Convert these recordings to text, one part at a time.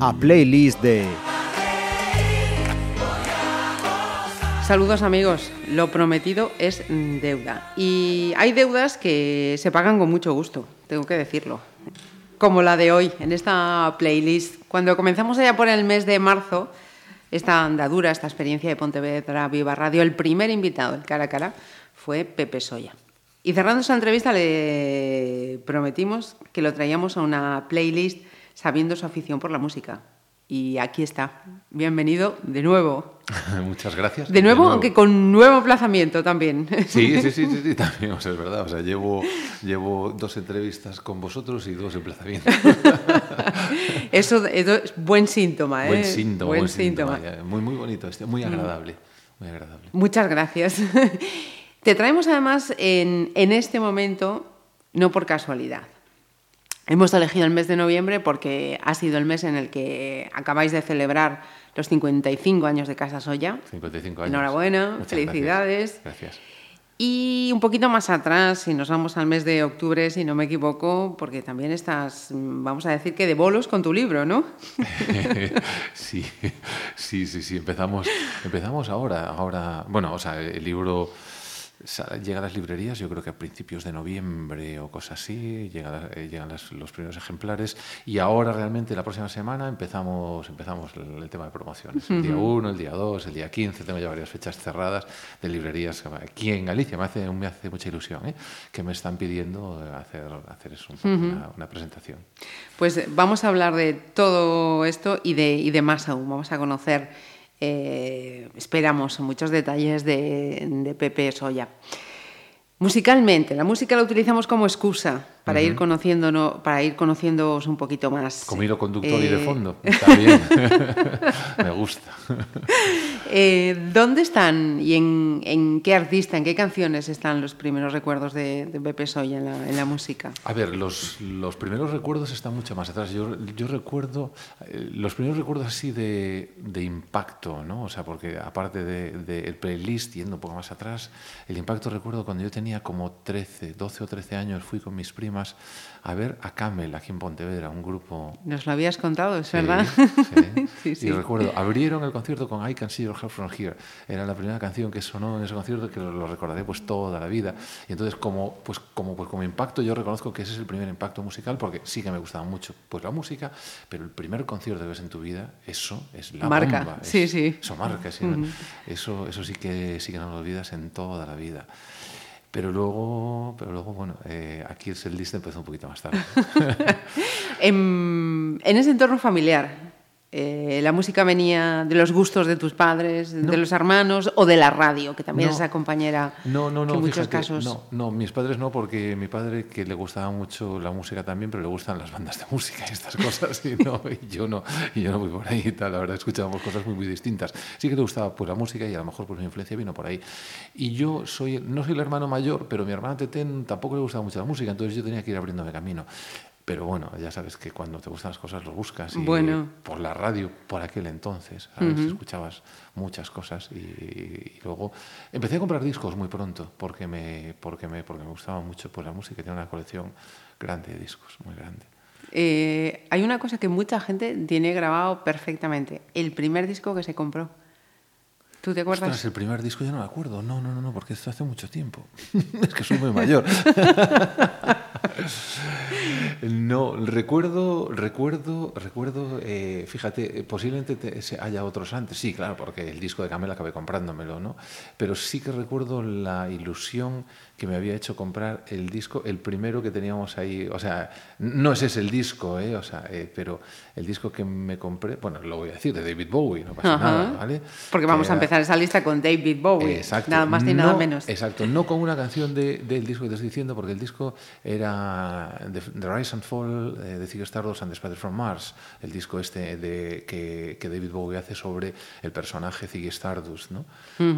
A playlist de Saludos amigos, lo prometido es deuda. Y hay deudas que se pagan con mucho gusto, tengo que decirlo. Como la de hoy, en esta playlist. Cuando comenzamos allá por el mes de marzo, esta andadura, esta experiencia de Pontevedra Viva Radio, el primer invitado, el cara a cara, fue Pepe Soya. Y cerrando esa entrevista le prometimos que lo traíamos a una playlist sabiendo su afición por la música. Y aquí está. Bienvenido de nuevo. Muchas gracias. De nuevo, aunque con nuevo emplazamiento también. Sí, sí, sí, sí, sí, también, o sea, es verdad. O sea, llevo, llevo dos entrevistas con vosotros y dos emplazamientos. Eso, eso es buen síntoma, ¿eh? Buen síntoma, Buen buen síntoma. síntoma. Muy, muy bonito, este, muy agradable. Muy agradable. Muchas gracias. Te traemos además en, en este momento, no por casualidad. Hemos elegido el mes de noviembre porque ha sido el mes en el que acabáis de celebrar los 55 años de Casa Soya. 55 años. Enhorabuena, Muchas felicidades. Gracias. Y un poquito más atrás, si nos vamos al mes de octubre, si no me equivoco, porque también estás, vamos a decir que de bolos con tu libro, ¿no? sí, sí, sí, sí. Empezamos, empezamos ahora, ahora. Bueno, o sea, el libro llega a las librerías, yo creo que a principios de noviembre o cosas así, llega, eh, llegan las- los primeros ejemplares y ahora realmente la próxima semana empezamos, empezamos el, el tema de promociones. El día 1, el día 2, el día 15, tengo ya varias fechas cerradas de librerías aquí en Galicia. Me hace, me hace mucha ilusión ¿eh? que me están pidiendo hacer, hacer eso, una, una presentación. Pues vamos a hablar de todo esto y de, y de más aún. Vamos a conocer, eh, esperamos, muchos detalles de, de Pepe Soya. Musicalmente, la música la utilizamos como excusa para ir conociéndonos, para ir conociéndoos un poquito más. Como hilo conductor y de Eh, fondo. Está bien. me gusta. eh, ¿Dónde están y en, en qué artista, en qué canciones están los primeros recuerdos de, de Pepe Soya en la, en la música? A ver, los, los primeros recuerdos están mucho más atrás. Yo, yo recuerdo, eh, los primeros recuerdos así de, de impacto, ¿no? O sea, porque aparte del de, el playlist, yendo un poco más atrás, el impacto recuerdo cuando yo tenía como 13, 12 o 13 años, fui con mis primas a ver a Camel aquí en Pontevedra, un grupo Nos lo habías contado, ¿es Sí, verdad? sí. Sí, sí. Y recuerdo, abrieron el concierto con I Can See Your Heart From Here. Era la primera canción que sonó en ese concierto que lo, recordaré pues toda la vida. Y entonces como, pues, como, pues, como impacto yo reconozco que ese es el primer impacto musical porque sí que me gustaba mucho pues la música, pero el primer concierto que ves en tu vida, eso es la Marca, bomba. es- sí, sí. Eso marca, sí, ¿no? eso, eso sí que, sí que no lo olvidas en toda la vida. Pero luego, pero luego bueno, eh, aquí el list empezó un poquito más tarde. En, en ese entorno familiar, eh, ¿la música venía de los gustos de tus padres, de los hermanos o de la radio, que también No. es esa compañera No, no, no. que en muchos fíjate, casos... No, no, mis padres no, porque mi padre que le gustaba mucho la música también, pero le gustan las bandas de música y estas cosas, y, no, y yo no, y yo no voy por ahí y tal. La verdad escuchábamos cosas muy, muy distintas. Sí que le gustaba pues, la música y a lo mejor pues, mi influencia vino por ahí. Y yo soy, no soy el hermano mayor, pero mi hermana Tetén tampoco le gustaba mucho la música, entonces yo tenía que ir abriéndome camino. Pero bueno, ya sabes que cuando te gustan las cosas lo buscas. Y Bueno. por la radio, por aquel entonces, ¿sabes? escuchabas muchas cosas y, y luego empecé a comprar discos muy pronto porque me, porque me, porque me gustaba mucho pues, la música. Tenía una colección grande de discos, muy grande. Eh, hay una cosa que mucha gente tiene grabado perfectamente, el primer disco que se compró. ¿Tú te acuerdas? El primer disco yo no me acuerdo. No, no, no, no, porque esto hace mucho tiempo. es que soy muy mayor. no, recuerdo, recuerdo, recuerdo, eh, fíjate, eh, posiblemente te- haya otros antes. Sí, claro, porque el disco de Camel acabé comprándomelo, ¿no? Pero sí que recuerdo la ilusión que me había hecho comprar el disco, el primero que teníamos ahí. O sea, no ese es el disco, ¿eh? O sea, eh, pero el disco que me compré, bueno, lo voy a decir, de David Bowie, no pasa Ajá. nada, ¿vale? Porque vamos a empezar esa lista con David Bowie. Exacto. Nada más ni nada No- menos. Exacto, no con una canción de- del disco que te estoy diciendo, porque el disco era The, The Rise and Fall eh, de Ziggy Stardust and the Spider from Mars, el disco este de, que, que David Bowie hace sobre el personaje Ziggy Stardust, ¿no?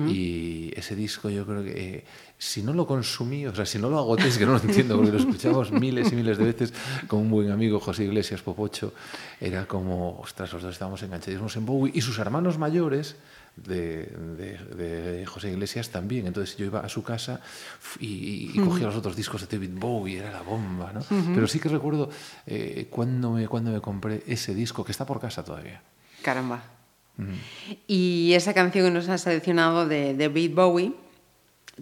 Y ese disco yo creo que eh, si no lo consumí, o sea, si no lo agoté, es que no lo entiendo, porque lo escuchamos miles y miles de veces con un buen amigo, José Iglesias Popocho, era como, ostras, los dos estábamos enganchadísimos en Bowie, y sus hermanos mayores de, de- de José Iglesias también. Entonces yo iba a su casa y, y cogía los otros discos de David Bowie, era la bomba, ¿no? Pero sí que recuerdo eh, cuando, me, cuando me compré ese disco, que está por casa todavía. Caramba. Y esa canción que nos has seleccionado de David Bowie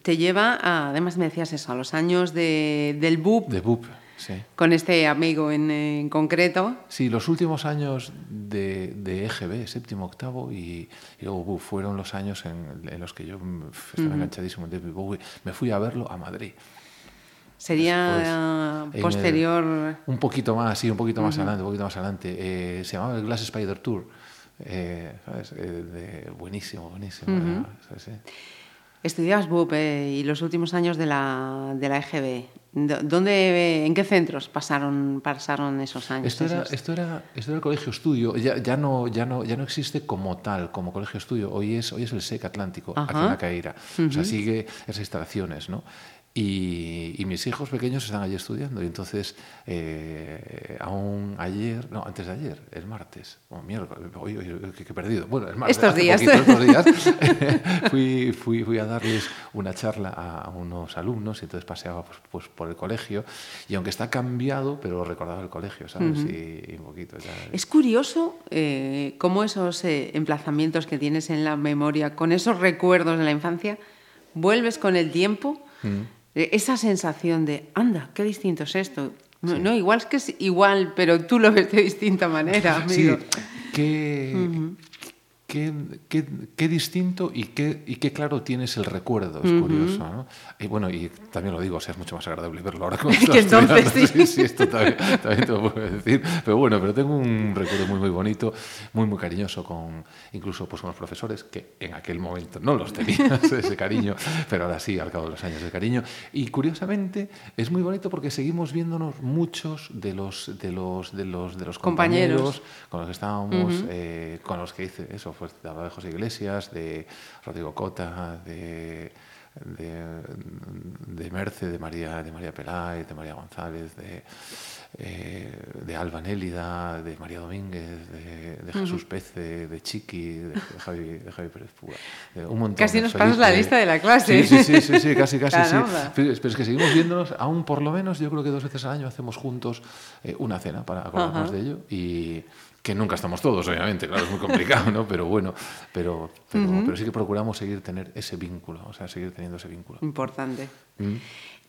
te lleva, a, además me decías eso, a los años de, del boop, De Boop, sí. con este amigo en, en concreto. Sí, los últimos años de, de EGB, séptimo, octavo, y, y luego Boop, fueron los años en, en los que yo mm, estaba enganchadísimo en David Bowie. Me fui a verlo a Madrid. Sería Después, posterior... el- un poquito más, sí, un poquito más adelante, un poquito más adelante. Eh, se llamaba el Glass Spider Tour. eh, ¿sabes? Eh, de- buenísimo, buenísimo. era, ¿sabes? Estudiabas BUP eh, y los últimos años de la, de la EGB. ¿Dónde, ¿En qué centros pasaron, pasaron esos años? Esto era, esto era, esto era el colegio estudio. Ya, ya, no, ya, no, ya no existe como tal, como colegio estudio. Hoy es, hoy es el SEC Atlántico, aquí Ajá. en la Caíra. O sea, sigue esas instalaciones, ¿no? Y, y mis hijos pequeños están allí estudiando. Y entonces, eh, aún ayer, no, antes de ayer, el martes, o miércoles, hoy, hoy, que, que he perdido. Bueno, el martes. Estos días. poquito, estos días, fui, fui, fui a darles una charla a unos alumnos y entonces paseaba pues, pues, por el colegio. Y aunque está cambiado, pero recordaba el colegio, ¿sabes? y, y un poquito ya. Es curioso eh, cómo esos eh, emplazamientos que tienes en la memoria, con esos recuerdos de la infancia, vuelves con el tiempo, Mm. eh, esa sensación de, anda, qué distinto es esto. No, no, igual es que es igual, pero tú lo ves de distinta manera, amigo. Sí, qué, qué, qué- qué distinto y qué, y qué claro tienes el recuerdo, es curioso. ¿no? Y bueno, y también lo digo, o sea, es mucho más agradable verlo ahora como Que entonces, sí. sí, sí, esto también, también te lo puedo decir. Pero bueno, pero tengo un recuerdo muy, muy bonito, muy, muy cariñoso, con incluso pues, con los profesores, que en aquel momento no los tenías ese cariño, pero ahora sí, al cabo de los años, de cariño. Y curiosamente, es muy bonito porque seguimos viéndonos muchos de los, de los, de los, de los Compañeros. compañeros con los que estábamos, eh, con los que hice eso, pues te hablaba de José Iglesias, de Rodrigo Cota, de, de, de Merce, de María, de María Peláez, de María González, de, eh, de Alba Nélida, de María Domínguez, de, de Jesús Pece, de Chiqui, de, Javi, de Javi Pérez Púa, de un montón. Casi nos pasas la lista de la clase. Sí, sí, sí, sí, sí, casi, casi, sí. Pero, es que seguimos viéndonos, aún por lo menos, yo creo que dos veces al año hacemos juntos eh, una cena para acordarnos Ajá. de ello y que nunca estamos todos, obviamente, claro, es muy complicado, ¿no? Pero bueno, pero, pero, uh -huh. pero sí que procuramos seguir tener ese vínculo, o sea, seguir teniendo ese vínculo. Importante. ¿Mm?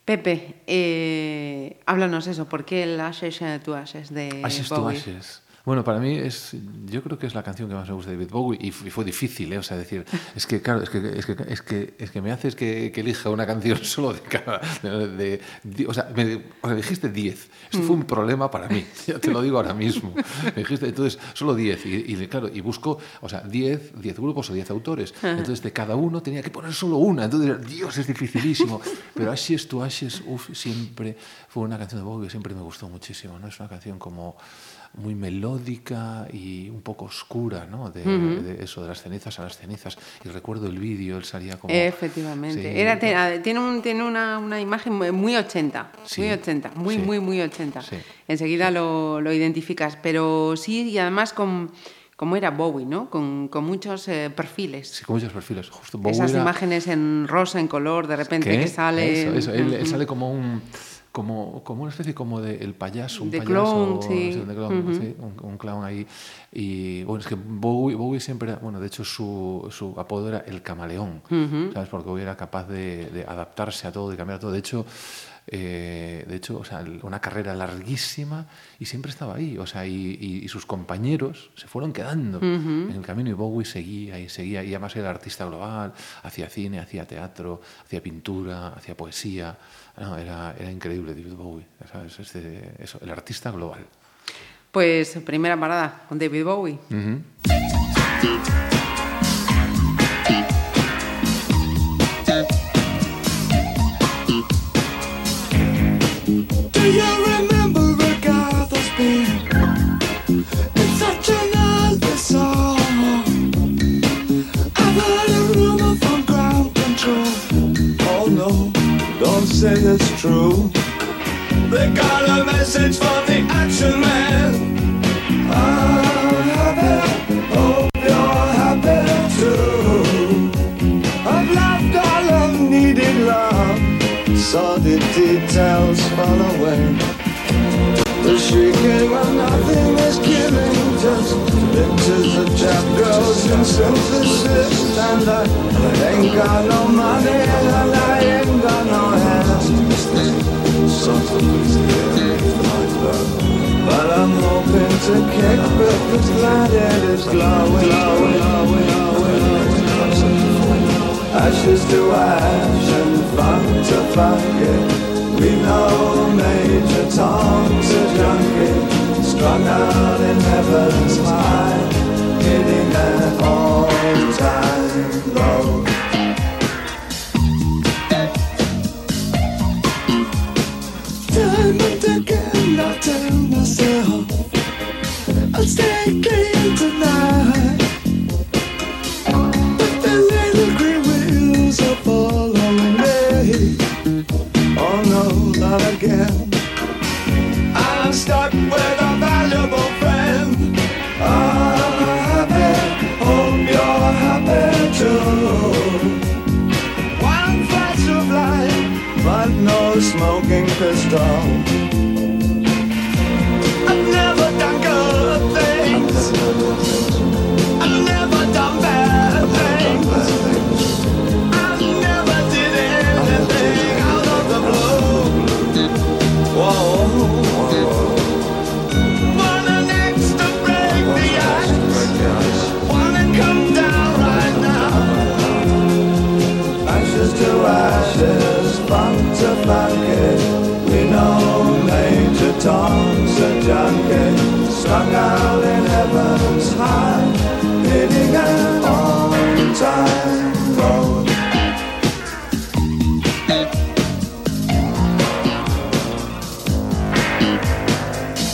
Pepe, eh, háblanos eso, ¿por qué el Ashes eh, to Ashes de Ashes Bowie? to Ashes. Bueno, para mí es, yo creo que es la canción que más me gusta de David Bowie y, fue difícil, ¿eh? O sea, decir, es que claro, es que, es que, es que, es que me haces que, que elija una canción solo de cada, de, o sea, me o sea, dijiste 10. Esto fue un problema para mí, ya te lo digo ahora mismo. Me dijiste, entonces, solo 10 y, y, claro, y busco, o sea, 10, 10 grupos o 10 autores. Entonces, de cada uno tenía que poner solo una. Entonces, Dios, es dificilísimo. Pero Ashes to Ashes, uff, siempre fue una canción de Bowie que siempre me gustó muchísimo, ¿no? Es una canción como muy melódica y un poco oscura, ¿no? De, de eso, de las cenizas a las cenizas. Y recuerdo el vídeo, él salía como... Efectivamente. Sí. Era, te- tiene un, tiene una, una imagen muy- muy 80. Sí. Muy 80. Muy, Sí. muy, muy 80. Sí. Enseguida lo, lo identificas. Pero sí, y además con. Como era Bowie, ¿no? Con, con muchos eh, perfiles. Sí, con muchos perfiles. Justo Bowie Esas era- imágenes en rosa, en color, de repente ¿Qué? que sale. Eso, eso. Él, sale como un... Como, como una especie como de el payaso, un De payaso, clown, sí. clown, Ujú. sí, un, un clown ahí. Y bueno, es que Bowie, Bowie siempre, bueno, de hecho su, su apodo era el camaleón, ¿sabes? Porque Bowie era capaz de, de adaptarse a todo, de cambiar a todo. De hecho, eh, de hecho, o sea, una carrera larguísima y siempre estaba ahí, o sea, y, y- y sus compañeros se fueron quedando en el camino y Bowie seguía y seguía y además era artista global, hacía cine, hacía teatro, hacía pintura, hacía poesía, No, era, era increíble David Bowie, ¿sabes? Este- eso, el artista global. Pues primera parada con David Bowie. say it's true. They got a message for the action man. I'm happy, hope you're happy too. I've loved all I've needed love, saw the details fall away. The shrieking when nothing is killing, just pictures of chap girls in synthesis. And I ain't got no money, and I ain't got no but I'm hoping to kick back the glad it is glowing. Ashes to ash and funk to funk it. We know Major Tom's a junkie, strung out in heaven's high, hitting an all-time low. Tell myself I'll stay clean tonight Strung out in heaven's high Hitting an on-time road.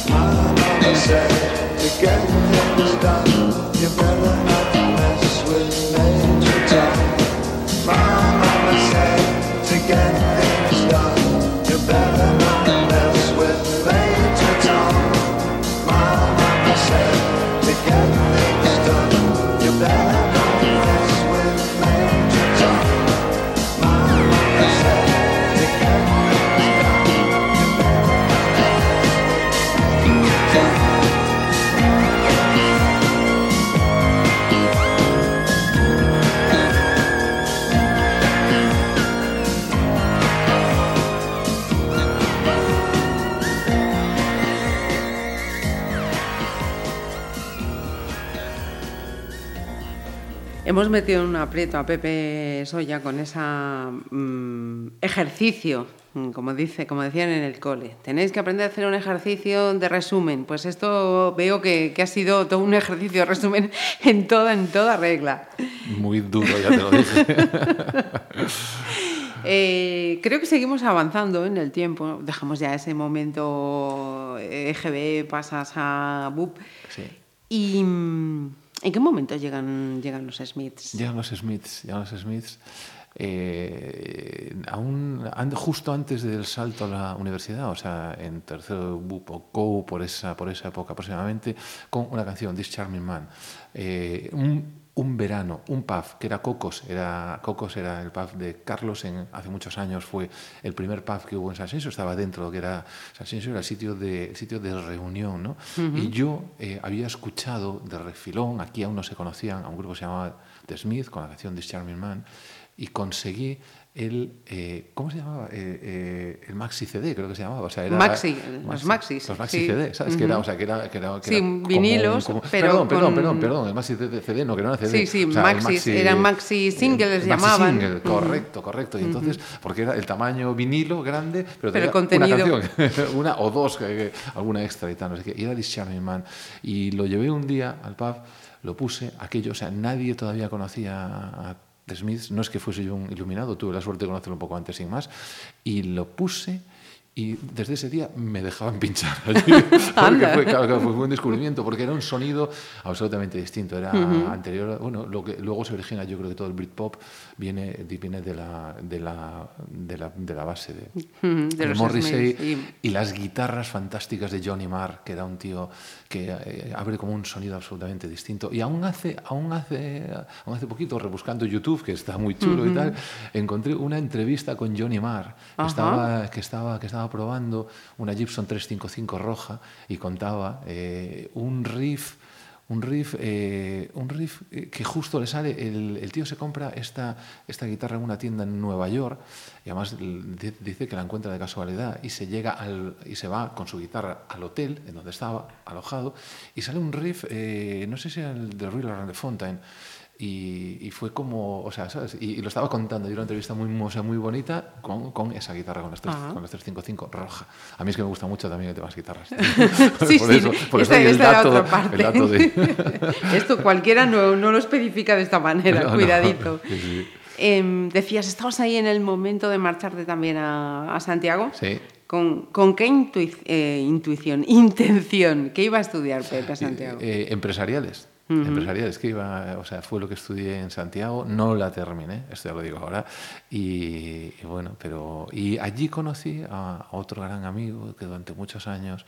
My mama said to get things done Hemos metido en un aprieto a Pepe Soya con ese ejercicio, mm, como, dice, como decían en el cole. Tenéis que aprender a hacer un ejercicio de resumen. Pues esto veo que, que ha sido todo un ejercicio de resumen en toda, en toda regla. Muy duro, ya te lo dije. Eh, creo que seguimos avanzando en el tiempo. Dejamos ya ese momento EGB, pasas a BUP. Sí. ¿Y mm, ¿En qué momento llegan, llegan los Smiths? Llegan los Smiths, llegan los Smiths. Eh, aún, justo antes del salto a la universidad, o sea, en tercero o por esa, por esa época aproximadamente, con una canción, This Charming Man. Eh, un, un verano, un pub, que era Cocos, era, Cocos era el pub de Carlos, en, hace muchos años fue el primer pub que hubo en San Senso, estaba dentro, que era, San Senso era el sitio de, el sitio de reunión, ¿no? Y yo eh, había escuchado de refilón, aquí aún no se conocían, a un grupo que se llamaba The Smith, con la canción This Charming Man, y conseguí el, eh, ¿cómo se llamaba? Eh, eh, el Maxi CD, creo que se llamaba. O sea, era, Maxi, los Maxis, Los Maxi sí. CD, ¿sabes? Que era, o sea, que era, que era, que Sí, era como vinilos, como- pero Perdón, perdón, con- perdón, perdón, el Maxi CD, no, que no era CD. Sí, sí, o sea, el Maxis, eran Maxi el Maxi llamaban. single, correcto, correcto. Y entonces, porque era el tamaño vinilo grande, pero, Pero tenía contenido. una canción, una o dos, alguna extra y tal, no sé qué. Y era This Charming Man. Y lo llevé un día al pub, lo puse, aquello, o sea, nadie todavía conocía a The Smiths, no es que fuese yo un iluminado, tuve la suerte de conocerlo un poco antes sin más, y lo puse Y desde ese día me dejaban pinchar allí. porque fue, claro, claro, fue un descubrimiento, porque era un sonido absolutamente distinto. Era anterior, bueno, lo que luego se origina, yo creo que todo el Britpop viene, viene de, la, de, la, de, la, de la base de, los Morrissey Smiths, y las guitarras fantásticas de Johnny Marr, que era un tío que eh, abre como un sonido absolutamente distinto. Y aún hace, aún hace, aún hace poquito, rebuscando YouTube, que está muy chulo y tal, encontré una entrevista con Johnny Marr, que estaba, que, estaba, que estaba probando una Gibson 355 roja y contaba eh, un riff un riff, eh, un riff eh, que justo le sale, el, el tío se compra esta, esta guitarra en una tienda en Nueva York y además dice que la encuentra de casualidad y se llega al, y se va con su guitarra al hotel en donde estaba alojado y sale un riff, eh, no sé si era el de Real and the Fountain y, y fue como, o sea, ¿sabes? Y, y lo estaba contando, y una entrevista muy, o sea, muy bonita con, con esa guitarra, con las, tres- Ajá. con las 355 roja. A mí es que me gusta mucho también el tema de las guitarras. Sí, Por sí, eso- por esta, eso el dato- otra parte. el dato de- Esto cualquiera no, no lo especifica de esta manera, No, cuidadito. Sí. Em, decías, estabas ahí en el momento de marcharte también a, a Santiago. Sí. ¿Con, con qué eh, intuición, intención? ¿Qué iba a estudiar Pepe a Santiago? Eh, empresariales. Empresariales, que iba, o sea, fue lo que estudié en Santiago, no la terminé, esto ya lo digo ahora, y, y bueno, pero, y allí conocí a, otro gran amigo que durante muchos años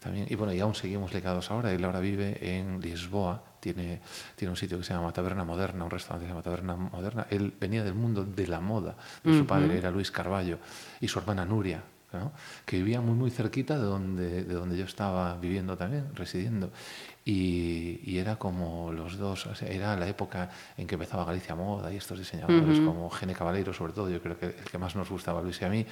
también, y bueno, y aún seguimos ligados ahora, él ahora vive en Lisboa, tiene, tiene un sitio que se llama Taberna Moderna, un restaurante que se llama Taberna Moderna, él venía del mundo de la moda, su padre era Luis Carballo, y su hermana Nuria, ¿no? que vivía muy muy cerquita de donde, de donde yo estaba viviendo también, residiendo. Y, y era como los dos, o sea, era la época en que empezaba Galicia Moda y estos diseñadores como Gene Caballero, sobre todo, yo creo que el que más nos gustaba a Luis y a mí,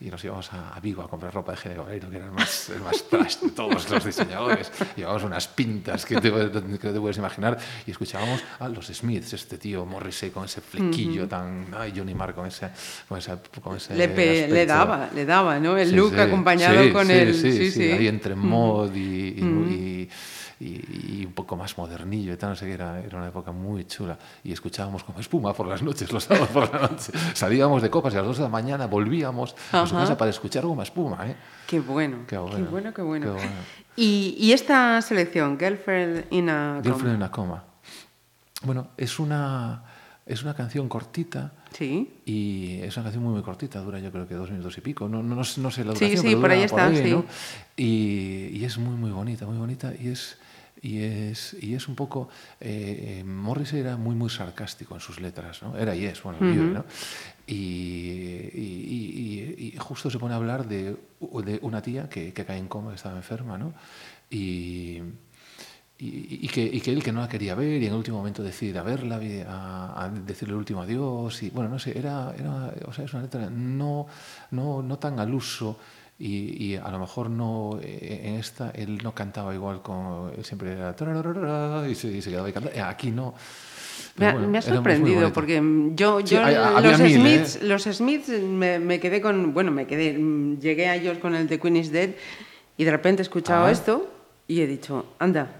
y nos íbamos a, a Vigo a comprar ropa de Gene Caballero, que era el más, el más trash de todos los diseñadores. Llevábamos unas pintas que te, que te puedes imaginar y escuchábamos a los Smiths, este tío Morrissey con ese flequillo tan... Ay, Johnny Marr con ese... Con ese, con ese le, le daba, le daba, ¿no? El Sí, look sí, acompañado sí, con el... Sí, sí, sí, sí. ahí entre mod y, y- y- y- y un poco más modernillo y tal, no sé qué, era, era una época muy chula. Y escuchábamos como espuma por las noches, los sábados por la noche. Salíamos de copas y a las dos de la mañana volvíamos a su casa para escuchar goma espuma, ¿eh? Qué bueno, Qué bueno, qué bueno, qué bueno. qué bueno. Y, y esta selección, Girlfriend in a... Girlfriend in a coma. Bueno, es una, es una canción cortita Sí. Y es una canción muy, muy cortita, dura yo creo que dos minutos y pico. No, no, no sé la Sí, duración, sí, pero por dura ahí está, sí. ¿no? Y, y es muy, muy bonita, muy bonita. Y es, y es, y es un poco... Eh, eh, Morrissey era muy, muy sarcástico en sus letras, ¿no? Era y es, bueno, vive, ¿no? Y, y- y- justo se pone a hablar de, de una tía que, que cae en coma, que estaba enferma, ¿no? Y... Y, y que, y que él que no la quería ver y en el último momento decide a verla, a, a decirle el último adiós y bueno, no sé, era, era o sea, es una letra no, no, no tan al uso y, y a lo mejor no, eh, en esta él no cantaba igual como él siempre era y se, y se quedaba ahí cantando, Eh, aquí no. Me ha, bueno, me sorprendido porque yo, Sí, yo había los, mil, ¿eh? Smiths, los Smiths me, me quedé con, bueno, me quedé, mm, llegué a ellos con el de Queen is Dead y de repente he escuchado Ah. esto y he dicho, anda,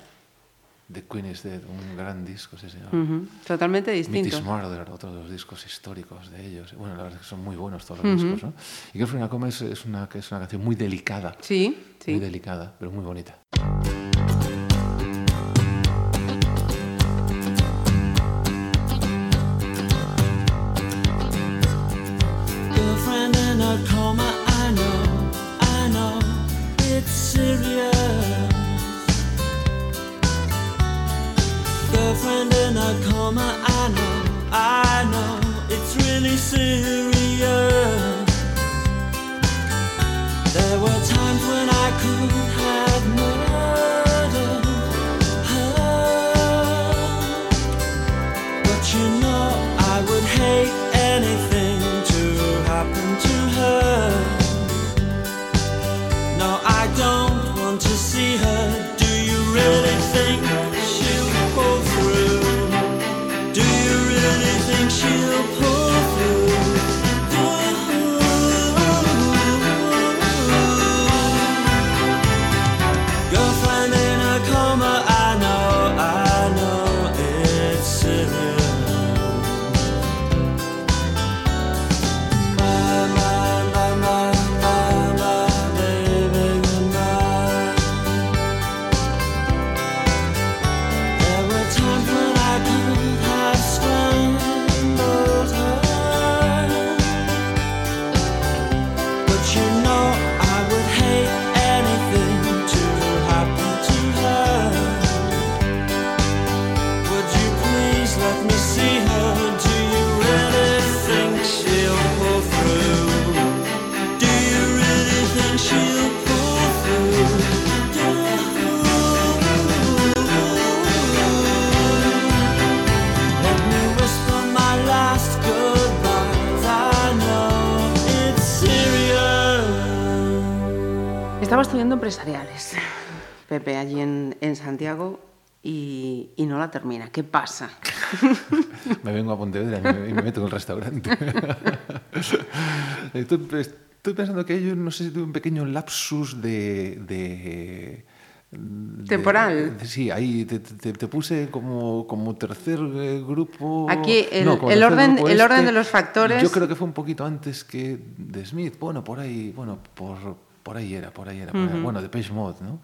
The Queen is Dead, un gran disco, sí, señor. totalmente Meet distinto. is Murder, otro de los discos históricos de ellos. Bueno, la verdad es que son muy buenos todos los discos, ¿no? Y Girlfriend a Coma es, es una, es una canción muy delicada. Sí, Muy sí. delicada, pero muy bonita. Serious. There were times when I could ¿Qué pasa? Me vengo a Pontevedra y me, meto en el restaurante. estoy, estoy pensando que yo no sé si tuve un pequeño lapsus de... de de- Temporal. de- sí, ahí te, te- te puse como, como tercer eh, grupo. Aquí el- como el orden- el orden de los factores- Yo creo que fue un poquito antes que de Smith. Bueno, por ahí, bueno, por, por ahí era, por ahí era. por ahí. Bueno, de Page Mode, ¿no?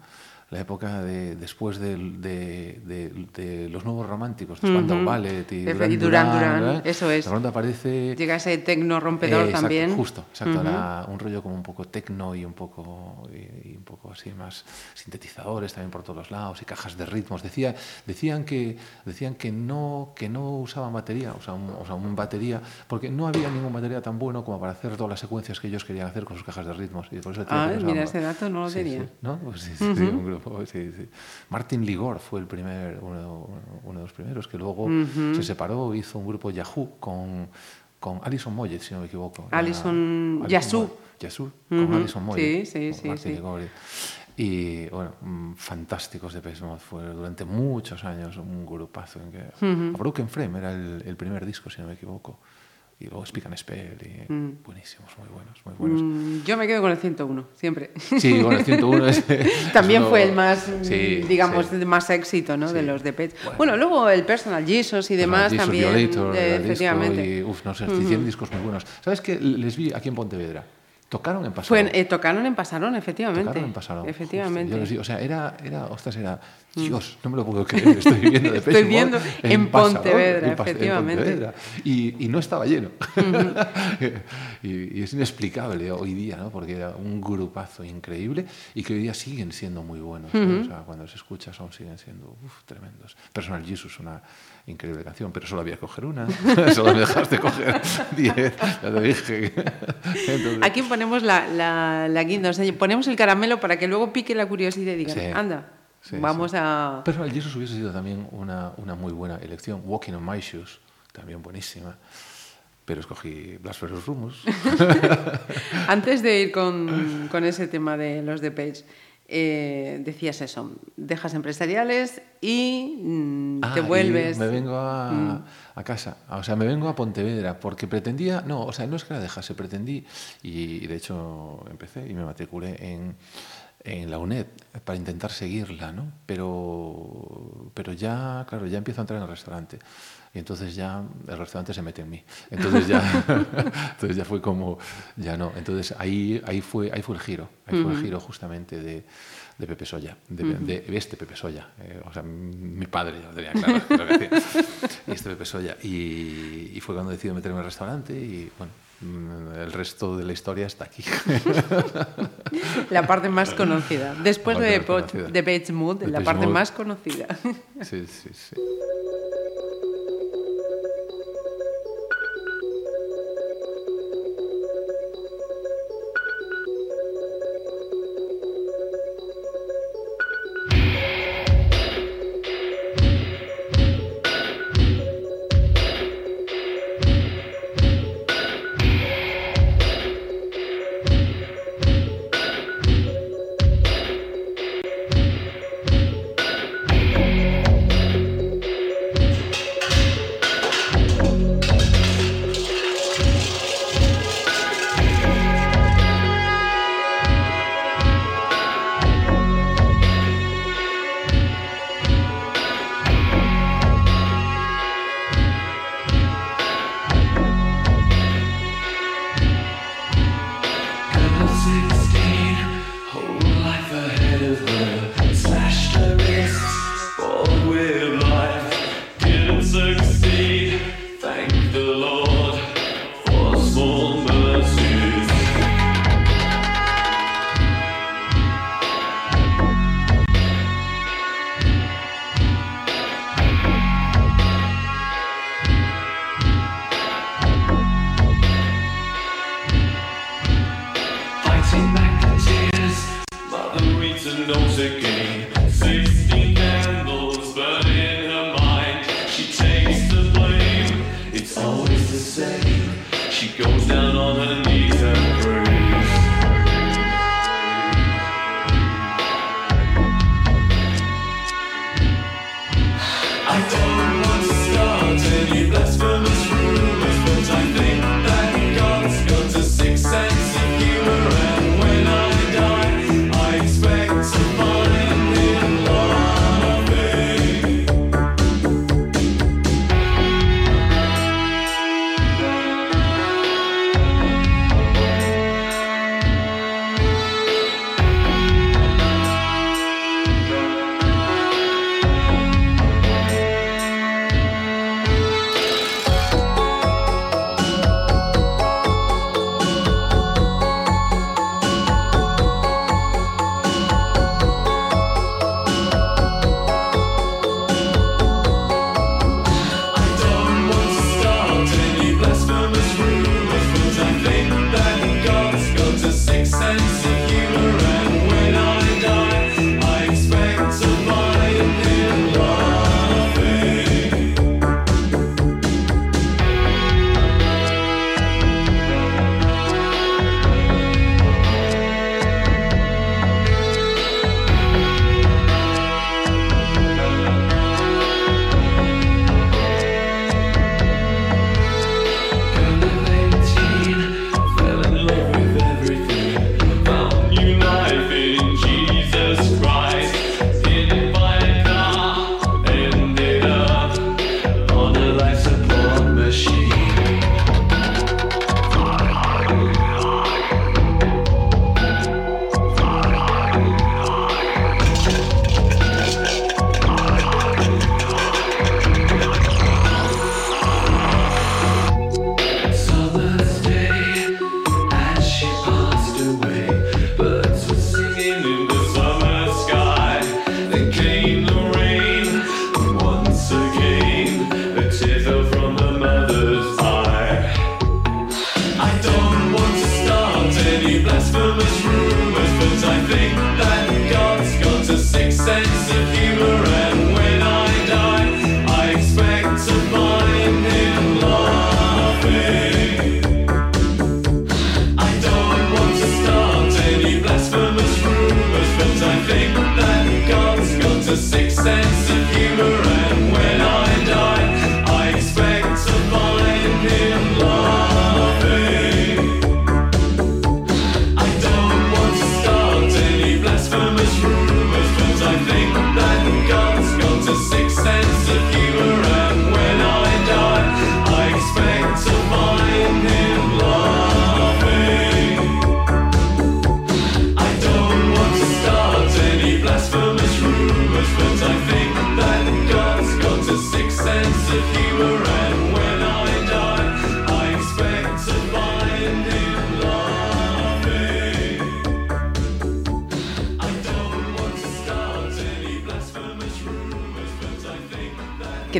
La época de, después de, de- de los nuevos románticos, de Spandau Ujú. Ballet y Duran, Duran, ¿verdad? eso es. De pronto aparece... Llega ese tecno rompedor Eh, exacto, también. Justo, exacto. era un rollo como un poco tecno y un poco, y, y un poco así más sintetizadores también por todos lados y cajas de ritmos. Decía, decían que, decían que, no, que no usaban batería, o sea, un, o sea, un batería, porque no había ningún batería tan bueno como para hacer todas las secuencias que ellos querían hacer con sus cajas de ritmos. Y por eso Ah, mira, ese dato no lo Sí, tenía. sí. ¿No? Pues sí, un sí, sí. Martin Ligor fue el primer, uno, uno de los primeros, que luego se separó, hizo un grupo Yahoo con, con Alison Moyet, si no me equivoco. Alison. Moyet. Yassou, con. Alison Moyet. Sí, sí, con sí, Martin sí. Ligor. Y bueno, mm, fantásticos de Mode. Fue durante muchos años un grupazo. En que, Broken Frame era el, el primer disco, si no me equivoco. Y luego Speak and Spell. Y Buenísimos, muy buenos, muy buenos. Mm, Yo me quedo con el 101, siempre. Sí, con el 101 es, es También uno- fue el más, mm, Sí, digamos, sí. de más éxito ¿no? de Sí. los de Pet. Bueno. Bueno. luego el Personal Jesus y demás Jesus también. Violator, eh, el disco efectivamente. y, uf, no sé, hicieron discos muy buenos. ¿Sabes qué? Les vi aquí en Pontevedra. Tocaron en. Fue en- eh, tocaron en Pasarón, efectivamente. Tocaron en pasado. Efectivamente. Yo o sea, era, era, ostras, era, Dios, no me lo puedo creer, estoy viendo de Estoy viendo en Pasarón, Pontevedra, en efectivamente. Pontevedra. Y, y no estaba lleno. y, y es inexplicable hoy día, ¿no? Porque era un grupazo increíble y que hoy día siguen siendo muy buenos. O sea, cuando se escucha aún siguen siendo uf, tremendos. Personal Jesus, una increíble canción, pero solo había que coger una. solo me dejaste coger diez, ya te dije. Entonces, Aquí ponemos la, la, la guinda, o sea, ponemos el caramelo para que luego pique la curiosidad y digan, Sí. anda, Sí, vamos sí. a... Personal Jesus hubiese sido también una, una muy buena elección. Walking on My Shoes, también buenísima. Pero escogí Blasphemous Rumus. Antes de ir con, con ese tema de los de Page, eh, decías eso, dejas empresariales y mm, Ah, te y vuelves... Me vengo a, Mm. a casa, o sea, me vengo a Pontevedra porque pretendía, no, o sea, no es que la dejase, pretendí, y, y de hecho empecé y me matriculé en, en la UNED para intentar seguirla, ¿no? Pero, pero ya, claro, ya empiezo a entrar en el restaurante. Y entonces ya el restaurante se mete en mí. Entonces ya, entonces ya fue como, ya no. Entonces ahí, ahí, fue, ahí fue el giro. Ahí fue el giro justamente de, de Pepe Soya, de, de este Pepe Soya. eh, o sea, mi padre ya lo tenía claro. lo que hacía. y este Pepe Soya. Y, y fue cuando decidí meterme en el restaurante y bueno, mm, el resto de la historia está aquí. La parte más conocida. Después de, más conocida. de Bates Mood, la parte Mood. más conocida. sí, sí, sí.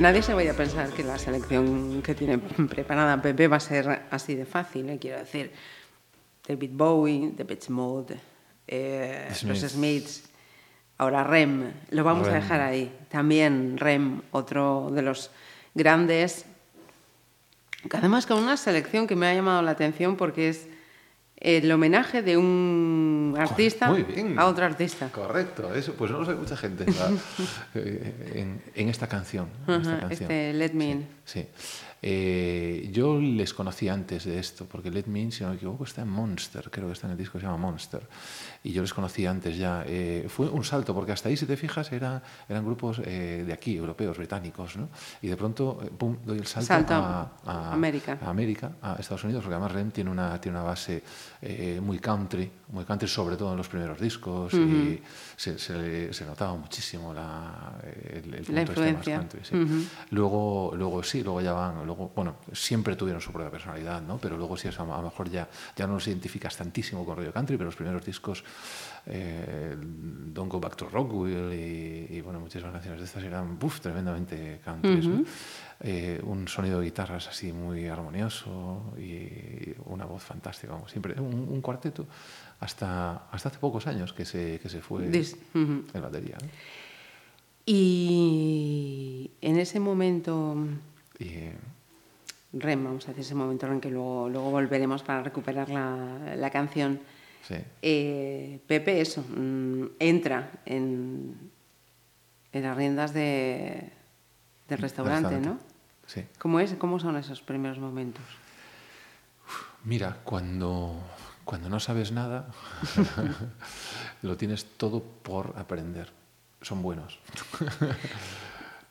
Nadie se vaya a pensar que la selección que tiene preparada Pepe va a ser así de fácil, ¿eh? quiero decir. David Bowie, The Beach Mode, eh, los Smiths. Ahora Rem, lo vamos a dejar ahí. También Rem, otro de los grandes, que además con una selección que me ha llamado la atención porque es el homenaje de un artista Muy bien. a otro artista. Correcto, eso pues no lo sabe mucha gente eh, en, en esta canción. en esta canción. este Let Me In. Sí. Eh, yo les conocí antes de esto, porque Let Me In, si no me equivoco, está en Monster, creo que está en el disco se llama Monster. Y yo les conocí antes ya. Eh, fue un salto, porque hasta ahí, si te fijas, era, eran grupos eh, de aquí, europeos, británicos, ¿no? Y de pronto, eh, pum, doy el salto, Salto a, a América. a América, a Estados Unidos, porque además Rem tiene una, tiene una base eh, muy country, muy country, sobre todo en los primeros discos, y se, se se notaba muchísimo la, el, el punto este más influencia. country, sí. Luego, luego sí, luego ya van, luego, bueno, siempre tuvieron su propia personalidad, ¿no? Pero luego sí, a lo mejor ya, ya no los identificas tantísimo con Radio Country, pero los primeros discos, eh, Don't Go Back to Rockwell y, y, bueno, muchísimas canciones de estas eran, buf, tremendamente country. Eh, un sonido de guitarras así muy armonioso y una voz fantástica, como siempre. Un, un cuarteto hasta, hasta hace pocos años que se, que se fue ujú. el batería. ¿no? Y en ese momento Y, REM, vamos a decir, ese momento REM que luego, luego volveremos para recuperar la, la canción. Sí. Eh, Pepe, eso, mm, entra en, en las riendas de, del restaurante, ¿no? Sí. ¿Cómo, es, ¿Cómo son esos primeros momentos? Mira, cuando, cuando no sabes nada, lo tienes todo por aprender. Son buenos.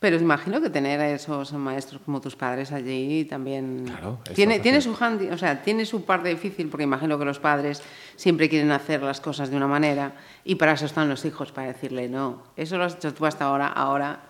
Pero imagino que tener a esos maestros como tus padres allí también Claro, tiene, tiene su handi- o sea, tiene su parte difícil porque imagino que los padres siempre quieren hacer las cosas de una manera y para eso están los hijos para decirle no, eso lo has hecho tú hasta ahora, ahora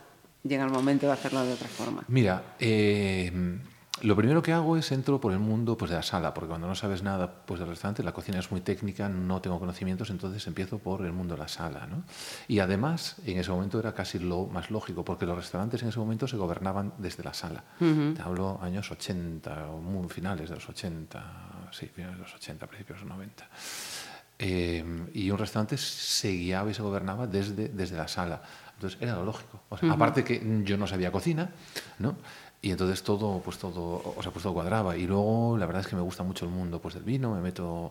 llega el momento de hacerlo de otra forma. Mira, eh, lo primero que hago es entro por el mundo pues, de la sala, porque cuando no sabes nada pues, del restaurante, la cocina es muy técnica, no tengo conocimientos, entonces empiezo por el mundo de la sala. ¿no? Y además, en ese momento era casi lo más lógico, porque los restaurantes en ese momento se gobernaban desde la sala. Te hablo años 80, o muy finales de los 80, sí, finales de los 80, principios de los 90. Eh, y un restaurante se guiaba y se gobernaba desde, desde la sala. Entonces era lo lógico. O sea, Aparte que yo no sabía cocina, ¿no? Y entonces todo, pues todo, o sea, pues todo cuadraba. Y luego la verdad es que me gusta mucho el mundo pues, del vino, me meto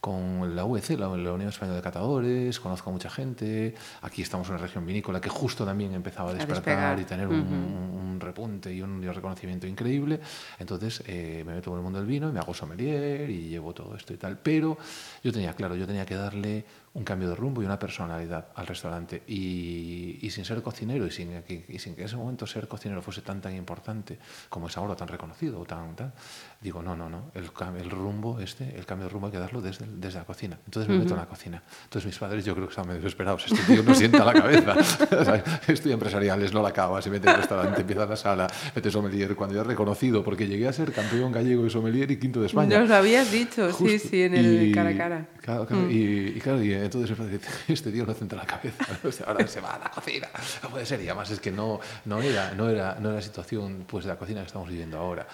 con la UEC, la, la Unión Española de Catadores, conozco a mucha gente. Aquí estamos en una región vinícola que justo también empezaba a despertar y tener un, un- un repunte y un, reconocimiento increíble. Entonces eh, me meto en el mundo del vino y me hago sommelier y llevo todo esto y tal. Pero yo tenía claro, yo tenía que darle un cambio de rumbo y una personalidad al restaurante. Y, y sin ser cocinero y sin, que, y sin que en ese momento ser cocinero fuese tan tan importante como es ahora tan reconocido o tan tal. Digo, no, no, no, el, el rumbo este, el cambio de rumbo hay que darlo desde, desde la cocina. Entonces me meto en la cocina. Entonces mis padres yo creo que estaban medio desesperados. Este tío no sienta la cabeza. ¿sabes? Estudia empresariales, no la acaba, se mete en el restaurante, empieza la sala, mete sommelier. Cuando ya es reconocido, porque llegué a ser campeón gallego de sommelier y quinto de España. Nos lo habías dicho, sí, Justo. sí, en el Y- cara a cara. Mm. Claro, claro, y, y claro, y entonces este tío no centra la cabeza, ahora se va a la cocina, no puede ser, y además es que no, no, era, no, era, no era la situación pues, de la cocina que estamos viviendo ahora.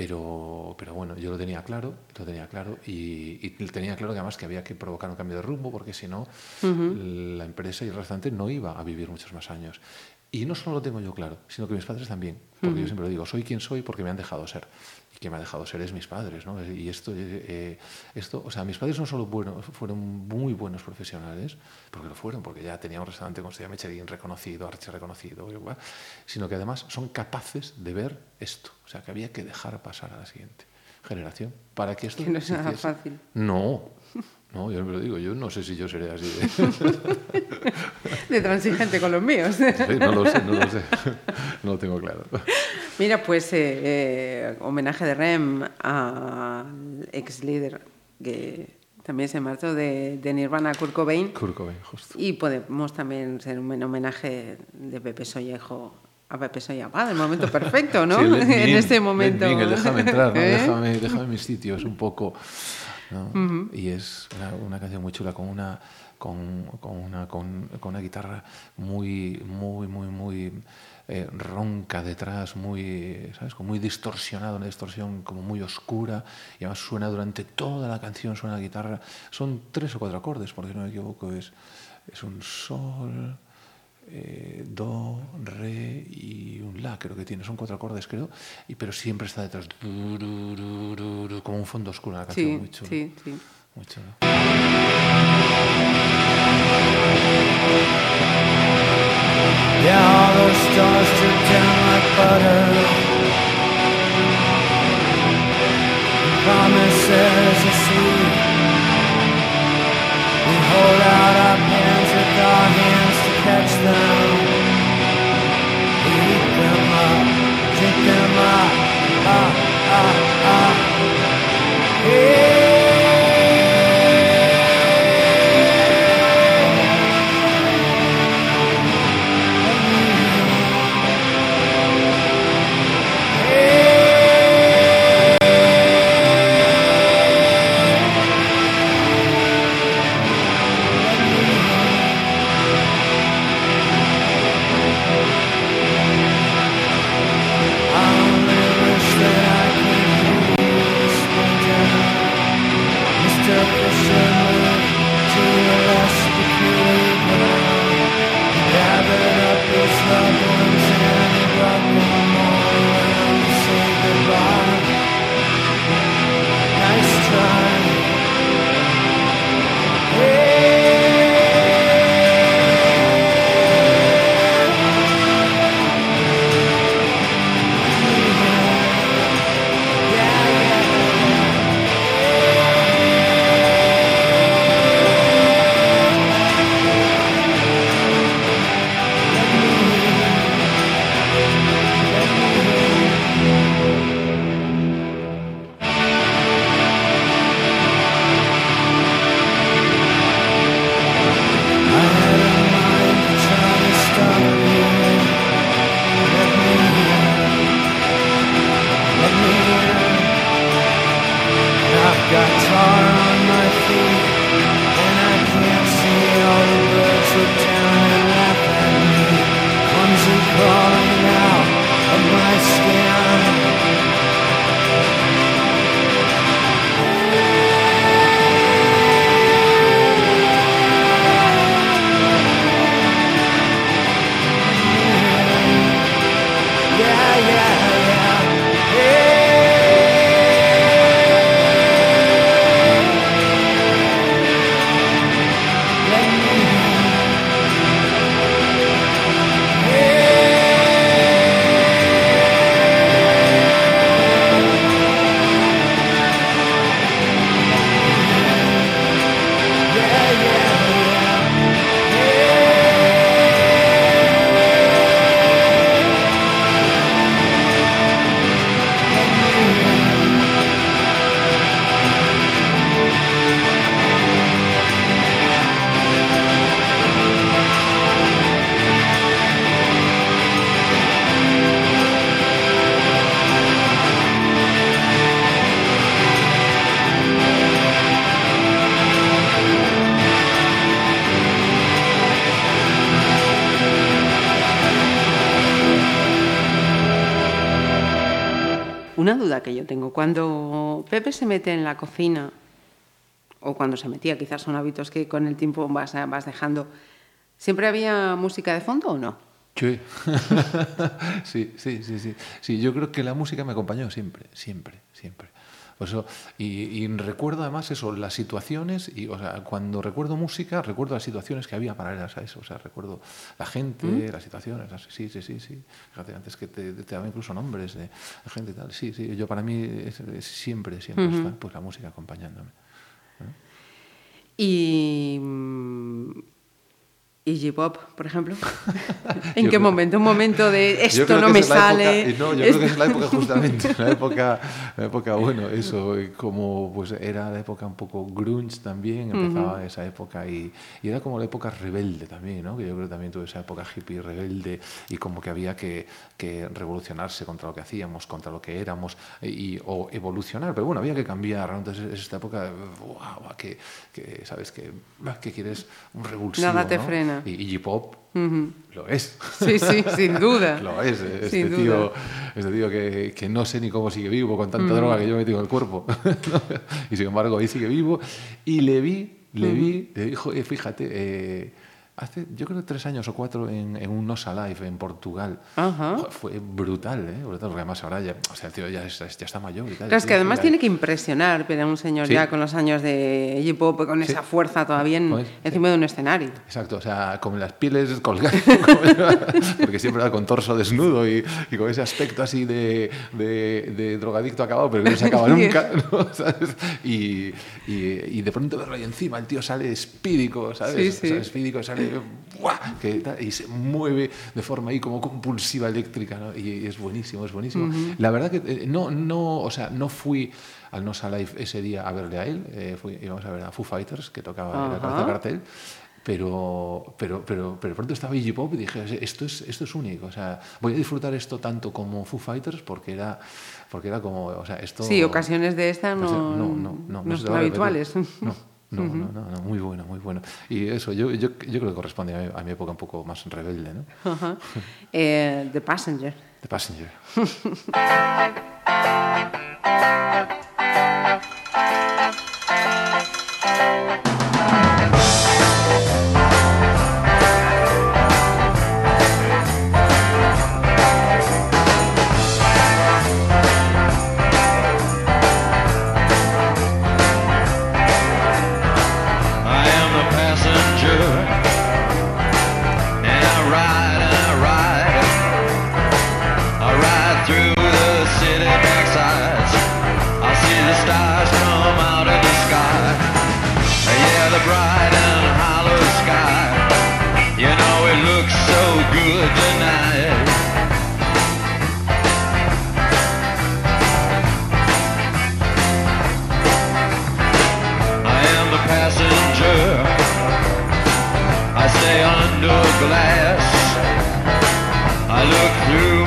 Pero, pero bueno, yo lo tenía claro, lo tenía claro y, y tenía claro que además que había que provocar un cambio de rumbo porque si no, la empresa y el restaurante no iba a vivir muchos más años. Y no solo lo tengo yo claro, sino que mis padres también, porque yo siempre lo digo, soy quien soy porque me han dejado ser. Y quien me ha dejado ser es mis padres, ¿no? Y esto, eh, eh, esto o sea, mis padres no solo buenos, fueron muy buenos profesionales, porque lo fueron, porque ya tenía un restaurante con estrella Michelin reconocido, archi reconocido, igual, sino que además son capaces de ver esto. O sea, que había que dejar pasar a la siguiente generación para que esto Que no es nada fácil. No, no, yo me lo digo, yo no sé si yo seré así de... De transigente con los míos. Sí, no lo sé, no lo sé. No lo tengo claro. Mira, pues eh, eh, homenaje de Rem al ex líder que también se marchó de, de Nirvana, Kurt Cobain. Kurt Cobain, justo. Y podemos también ser un homenaje de Pepe Sollejo a Pepe Sollejo. Ah, el momento perfecto, ¿no? Sí, en este momento. déjame entrar, ¿no? ¿Eh? déjame, déjame en mi sitio, es un poco... ¿no? Uh -huh. Y es una, una, canción muy chula con una con, con una con, con, una guitarra muy muy muy muy eh, ronca detrás, muy sabes, como muy distorsionada, una distorsión como muy oscura y además suena durante toda la canción suena la guitarra, son tres o cuatro acordes, porque no me equivoco es es un sol eh, do, re y un la, creo que tiene. Son cuatro acordes, creo, y, pero siempre está detrás, du, du, du, du, du, como un fondo oscuro, una canción Sí, muy chula. sí, sí. Muy chula. Yeah, all those stars drip down like butter. And promises are sweet. We hold out Ah, Pepe se mete en la cocina, o cuando se metía, quizás son hábitos que con el tiempo vas, vas dejando, ¿siempre había música de fondo o no? Sí. sí, sí, sí, sí. Yo creo que la música me acompañó siempre, siempre, siempre. Por eso, y, y recuerdo además eso, las situaciones, y o sea, cuando recuerdo música, recuerdo las situaciones que había paralelas a eso. O sea, recuerdo la gente, las situaciones, sí, sí, sí, sí. Fíjate, antes que te, te daban incluso nombres de, gente y tal. Sí, sí, yo para mí es- es siempre, siempre está pues la música acompañándome. Y. ¿Y J-Pop, por ejemplo? ¿En Yo qué creo- momento? Un momento de esto no me es sale. época- no, yo creo que es la época justamente, la época, la época, bueno, eso, eh, como pues era la época un poco grunge también, empezaba esa época y, y era como la época rebelde también, ¿no? Que yo creo que también tuve esa época hippie rebelde y como que había que, que revolucionarse contra lo que hacíamos, contra lo que éramos y, o evolucionar, pero bueno, había que cambiar, ¿no? Entonces es esta época, wow, que, que, sabes, que, que quieres un revulsivo, Nada te ¿no? frena. Y, y pop lo es. Sí, sí, sin duda. Lo es, este Sin duda. tío, este tío que, que no sé ni cómo sigue vivo con tanta droga que yo he metido en el cuerpo. y sin embargo, ahí sigue vivo. Y le vi, le vi, le dijo, eh, fíjate, eh, hace yo creo tres años o cuatro en, en un Nos Alive en Portugal. Ajá. Fue brutal, ¿eh? Porque además ahora ya, o sea, el tío ya, es- ya está mayor y tal. Claro, es que además tiene que impresionar ver a un señor Sí. ya con los años de J-Pop, con Sí. esa fuerza todavía en- Pues, encima de un escenario. Exacto, o sea, con las pieles colgando, porque siempre era con torso desnudo y, y con ese aspecto así de, de- de drogadicto acabado, pero que no se acaba nunca, ¿no? ¿Sabes? Y, y- y de pronto verlo ahí encima, el tío sale espídico, ¿sabes? Sí, sí. O sea, espídico, sale que y se mueve de forma ahí como compulsiva eléctrica, ¿no? Y, es buenísimo, es buenísimo. La verdad que eh, no, no, o sea, no fui al Nos Alive ese día a verle a él, eh, fui- íbamos a ver a Foo Fighters, que tocaba en la Ajá. cabeza cartel, pero, pero, pero, pero pronto estaba Iggy Pop y dije, esto es, esto es único, o sea, voy a disfrutar esto tanto como Foo Fighters porque era, porque era como, o sea, esto... Sí, ocasiones de esta no, no, no, no, no, son habituales. No, no, no, no, no, muy bueno, muy bueno. Y eso, yo, yo, yo creo que corresponde a mi, a mi época un poco más rebelde, ¿no? Eh, The Passenger. The Passenger. I under glass. I look through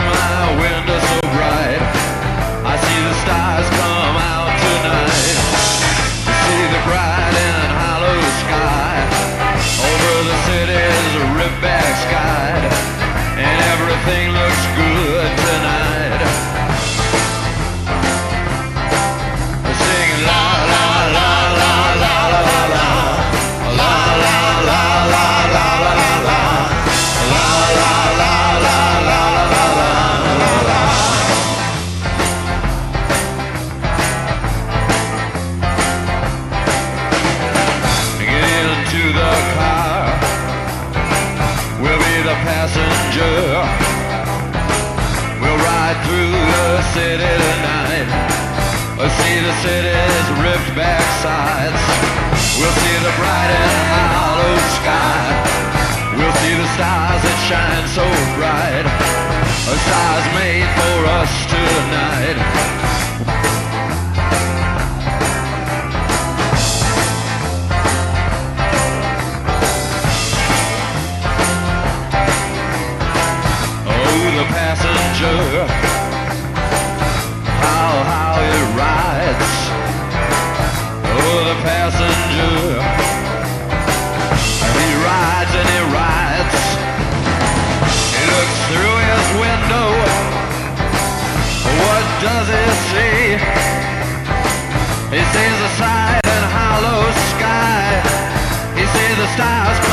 shine so bright. A stars made for us tonight. Oh, the passenger. does he see? He sees the silent hollow sky. He sees the stars.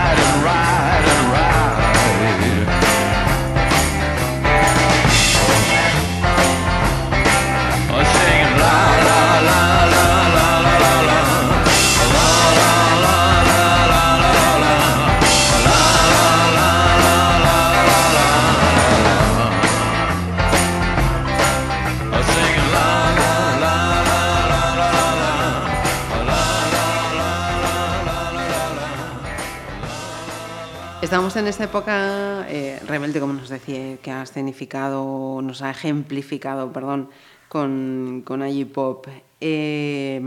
la. Estamos en esta época eh, rebelde, como nos decía, que ha escenificado, nos ha ejemplificado, perdón, con, con Pop. Eh,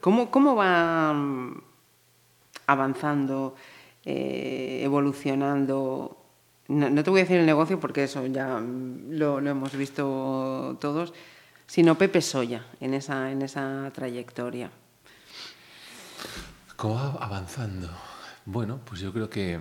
¿cómo, ¿Cómo va mm, avanzando, eh, evolucionando? No, no te voy a decir el negocio porque eso ya mm, lo, lo hemos visto todos, sino Pepe Soya en esa, en esa trayectoria. ¿Cómo va avanzando? Bueno, pues yo creo que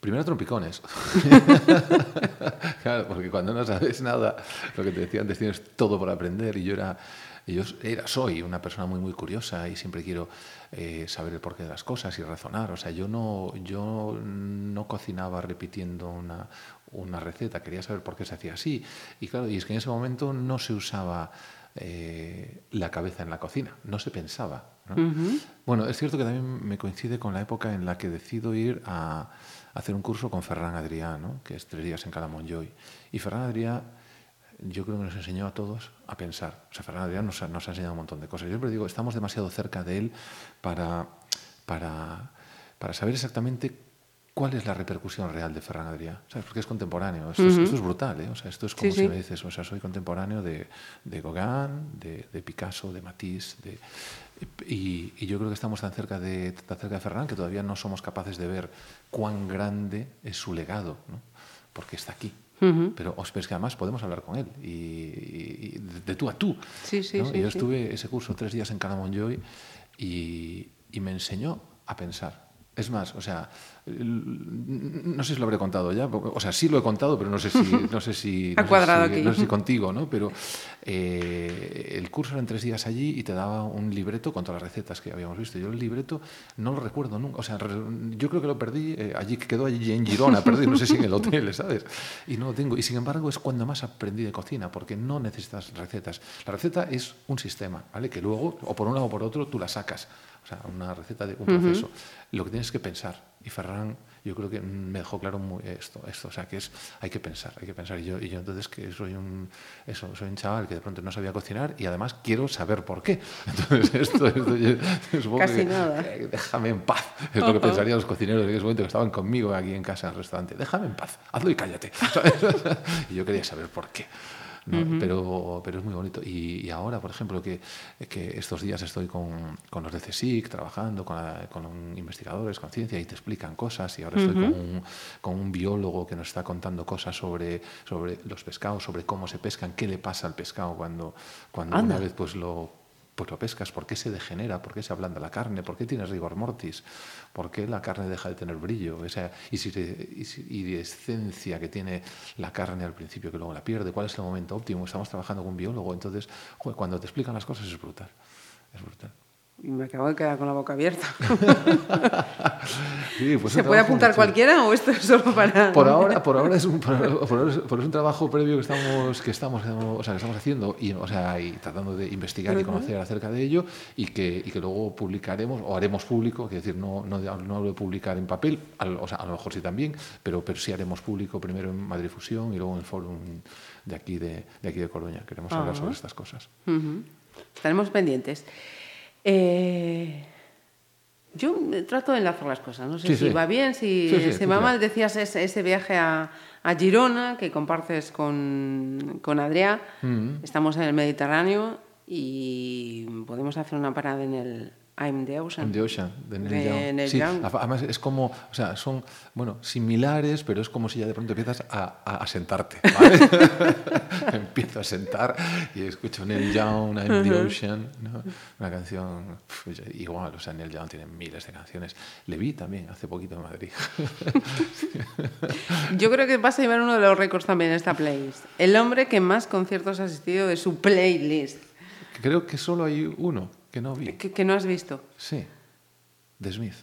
primero trompicones. claro, porque cuando no sabes nada, lo que te decía antes, tienes todo por aprender y yo era, yo era, soy una persona muy, muy curiosa y siempre quiero eh, saber el porqué de las cosas y razonar. O sea, yo no, yo no cocinaba repitiendo una, una receta, quería saber por qué se hacía así. Y claro, y es que en ese momento no se usaba eh, la cabeza en la cocina, no se pensaba. ¿No? Bueno, es cierto que también me coincide con la época en la que decido ir a hacer un curso con Ferran Adrià, ¿no? que es tres días en Calamonjoy. Y Ferran Adrià, yo creo que nos enseñó a todos a pensar. O sea, Ferran Adrià nos, ha- nos ha enseñado un montón de cosas. Yo siempre digo, estamos demasiado cerca de él para, para, para saber exactamente cuál es la repercusión real de Ferran Adrià. ¿Sabes? Porque es contemporáneo. Esto, es, esto es brutal, ¿eh? O sea, esto es como Sí, si sí. me dices, o sea, soy contemporáneo de, de Gauguin, de, de Picasso, de Matisse, de... Y, y yo creo que estamos tan cerca, de, tan cerca de Ferran que todavía no somos capaces de ver cuán grande es su legado, ¿no? porque está aquí. Pero os pero es que además podemos hablar con él y, y- y de, tú a tú. Sí, sí, ¿no? sí, yo estuve ese curso tres días en Calamonjoy y, y me enseñó a pensar. Es más, o sea, no sé si lo habré contado ya, o sea, sí lo he contado, pero no sé si... No sé si, Ha no sé cuadrado si- aquí. no sé si contigo, ¿no? Pero eh, el curso eran tres días allí y te daba un libreto con todas las recetas que habíamos visto. Yo el libreto no lo recuerdo nunca. O sea, yo creo que lo perdí eh, allí, que quedó allí en Girona, perdí, no sé si en el hotel, ¿sabes? Y no lo tengo. Y sin embargo es cuando más aprendí de cocina, porque no necesitas recetas. La receta es un sistema, ¿vale? Que luego, o por un lado o por otro, tú la sacas. Sea, una receta de un proceso. Lo que tienes es que pensar. Y Ferran, yo creo que me dejó claro muy esto, esto. O sea, que es, hay que pensar, hay que pensar. Y yo, y yo entonces que soy un, eso, soy un chaval que de pronto no sabía cocinar y además quiero saber por qué. Entonces, esto, esto yo, Casi que- nada. eh, déjame en paz. Es lo que pensarían los cocineros en ese momento que estaban conmigo aquí en casa en el restaurante. Déjame en paz, hazlo y cállate. ¿sabes? y yo quería saber por qué. ¿No? pero, pero es muy bonito. Y, y ahora, por ejemplo, que, que estos días estoy con, con los de CSIC trabajando, con, la- con investigadores, con ciencia, y te explican cosas. Y ahora estoy con, un, con un biólogo que nos está contando cosas sobre, sobre los pescados, sobre cómo se pescan, qué le pasa al pescado cuando, cuando Anda. una vez pues lo pues lo pescas. ¿Por qué se degenera? ¿Por qué se ablanda la carne? ¿Por qué tienes rigor mortis? ¿Por qué la carne deja de tener brillo? Esa iridescencia que tiene la carne al principio que luego la pierde. ¿Cuál es el momento óptimo? Estamos trabajando con un biólogo, entonces cuando te explican las cosas es brutal. Es brutal. Me acabo de quedar con la boca abierta. Sí, pues ¿Se puede apuntar muy chulo. cualquiera o esto es solo para.? Por ahora, por ahora es un, por ahora- es- por ahora es un trabajo previo que estamos, que estamos, o sea, que estamos haciendo y, o sea, y tratando de investigar y conocer acerca de ello y que, y que luego publicaremos o haremos público, es decir, no, no, no hablo de publicar en papel, al- o sea, a lo mejor sí también, pero, pero sí haremos público primero en Madrid Fusión y luego en el fórum de aquí de, de aquí de Coruña. Queremos hablar sobre estas cosas. Ujú. Estaremos pendientes. Eh, yo trato de enlazar las cosas. No sé Sí, si sí. va bien, si Sí, se va mal. Decías ese, ese viaje a, a Girona que compartes con, con Adrià. Mm. Estamos en el Mediterráneo y podemos hacer una parada en el I'm the Ocean. En The Ocean, de Neil De Young. Neil Sí, Young. además es como, o sea, son, bueno, similares, pero es como si ya de pronto empiezas a, a, a sentarte, ¿vale? Empiezo a sentar y escucho Neil Young, I'm the Ocean, ¿no? Una canción igual, o sea, Neil Young tiene miles de canciones. Le vi también hace poquito en Madrid. Yo creo que vas a llevar uno de los récords también en esta playlist. El hombre que más conciertos ha asistido de su playlist. Creo que solo hay uno que no vi. Que, que no has visto. Sí, de Smith.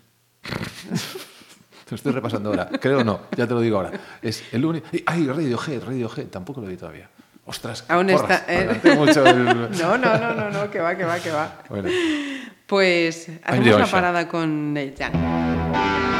Lo estoy repasando ahora. Creo no, ya te lo digo ahora. Es el único. ¡Ay, Radiohead! Radiohead, tampoco lo vi todavía. ¡Ostras! Aún porras, está, ¿eh? adelanté mucho el- No, no, no, no, no, que va, que va, que va. Bueno, Pues hacemos una Ocean. parada con Neil Young.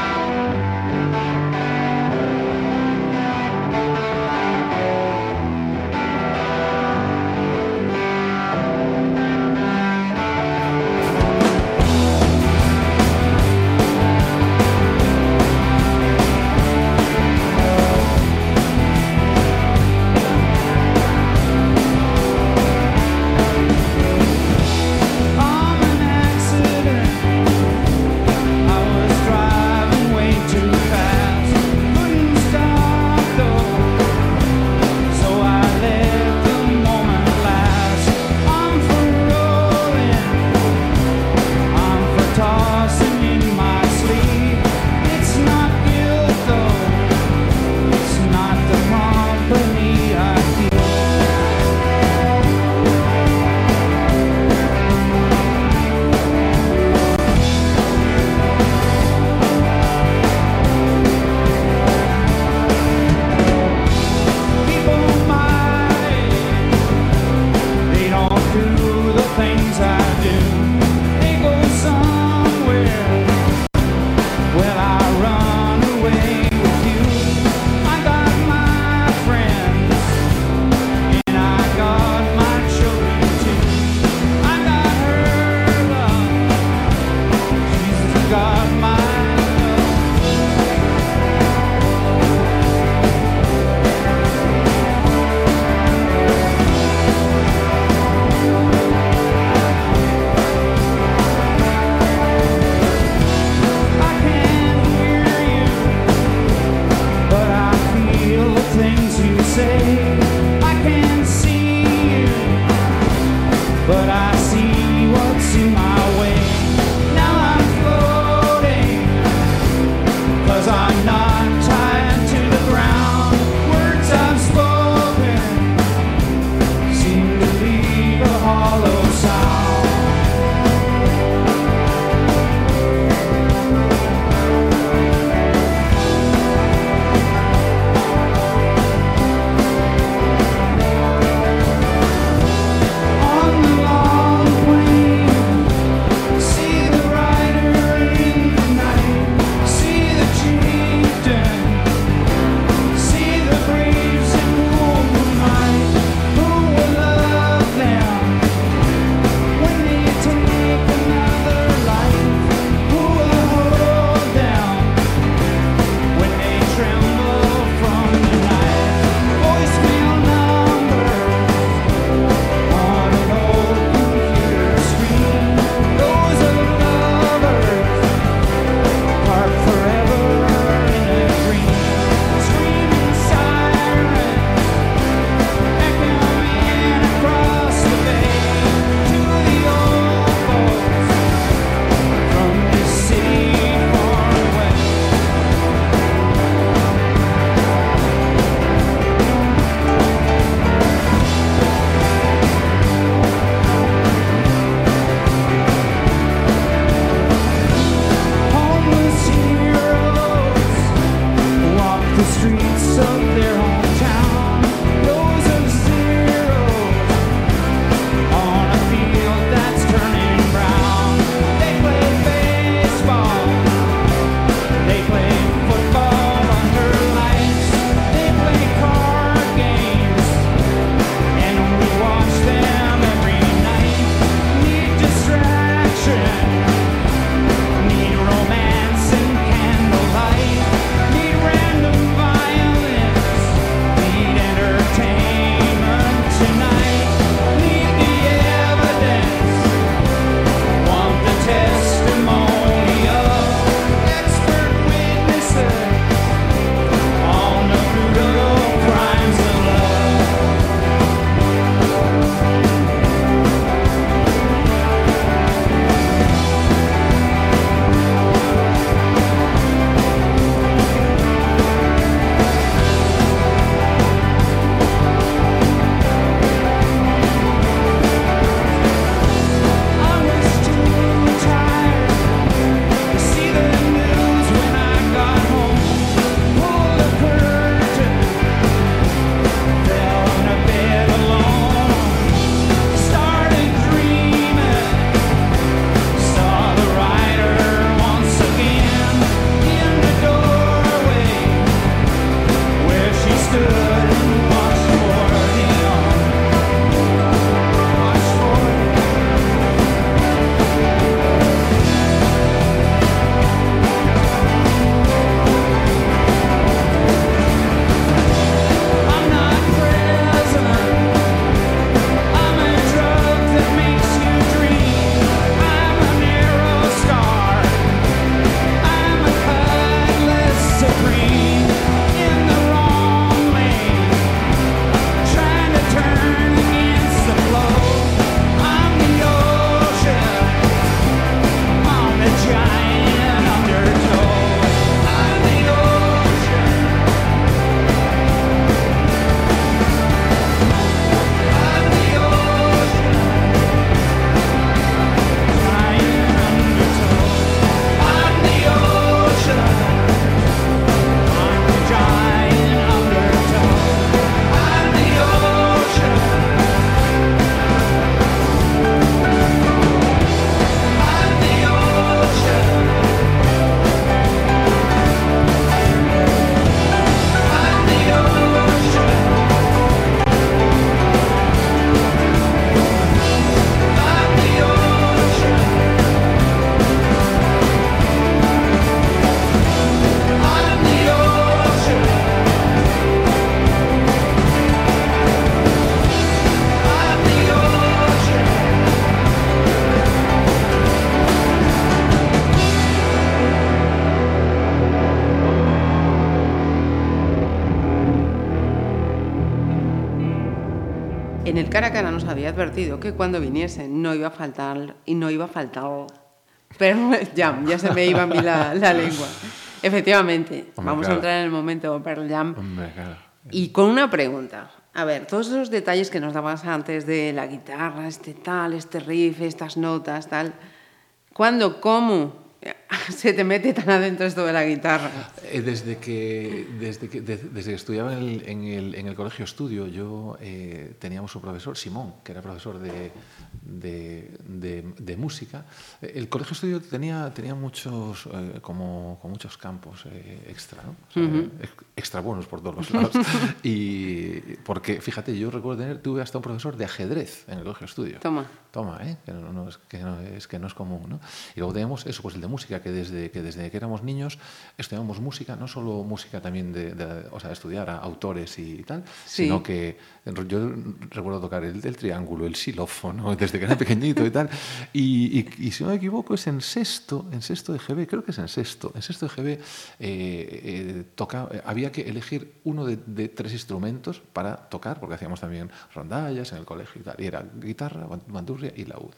En el cara a cara nos había advertido que cuando viniese no iba a faltar y no iba a faltar. Pero ya, ya se me iba a mí la, la lengua. Efectivamente, Hombre, vamos a entrar en el momento Pearl Jam. Hombre. Y con una pregunta. A ver, todos esos detalles que nos dabas antes de la guitarra, este tal, este riff, estas notas, tal. ¿Cuándo, cómo se te mete tan adentro esto de la guitarra? Eh, Desde que, desde que, de- desde que estudiaba en el, en el- en el colegio estudio, yo eh, teníamos un profesor, Simón, que era profesor de, de, de- de música. El colegio estudio tenía, tenía muchos, eh, como, como muchos campos eh, extra, ¿no? O sea, ex- extra buenos por todos los lados. y porque, fíjate, yo recuerdo tener, tuve hasta un profesor de ajedrez en el colegio estudio. Toma. Toma, ¿eh? que, no, no es, que, no, es, que no es común. ¿no? Y luego teníamos eso, pues el de música, que desde que, desde que éramos niños estudiábamos música, no solo música también de, de- o sea, estudiar a autores y tal, Sí. sino que yo recuerdo tocar el, el triángulo, el xilófono, desde que era pequeñito y tal. Y, y- y si no me equivoco, es en sexto, en sexto de GB, creo que es en sexto. En sexto de GB eh, eh, toca, eh, había que elegir uno de, de tres instrumentos para tocar, porque hacíamos también rondallas en el colegio y tal. Y era guitarra, ban- bandurria y laúd.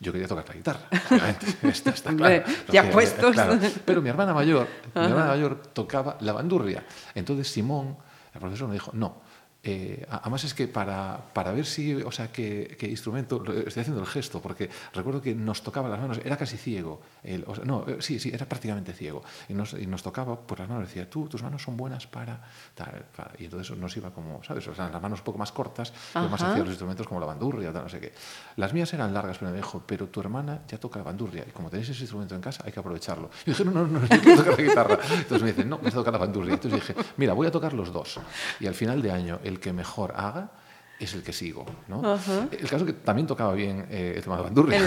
Yo quería tocar la guitarra, obviamente. Esto está claro. ya puestos. claro. Pero mi hermana mayor, mi hermana mayor tocaba la bandurria. Entonces Simón, el profesor, me dijo, no. Eh, además es que para, para ver si, o sea, qué, qué instrumento, estoy haciendo el gesto, porque recuerdo que nos tocaba las manos, era casi ciego, o sea, no, eh, sí, sí, era prácticamente ciego, y nos, y nos tocaba por las manos, decía, tú, tus manos son buenas para, tal, para-". y entonces nos iba como, ¿sabes? O sea, las manos un poco más cortas, pero más hacia los instrumentos como la bandurria, tal, no sé qué. Las mías eran largas, pero me dijo, pero tu hermana ya toca la bandurria, y como tenéis ese instrumento en casa, hay que aprovecharlo. Y dije, no, no, no, yo quiero tocar la guitarra. Entonces me dicen, no, vas a tocar la bandurria. Entonces dije, mira, voy a tocar los dos. Y al final de año, el que mejor haga es el que sigo. ¿no? El caso es que también tocaba bien eh, el tema de bandurria,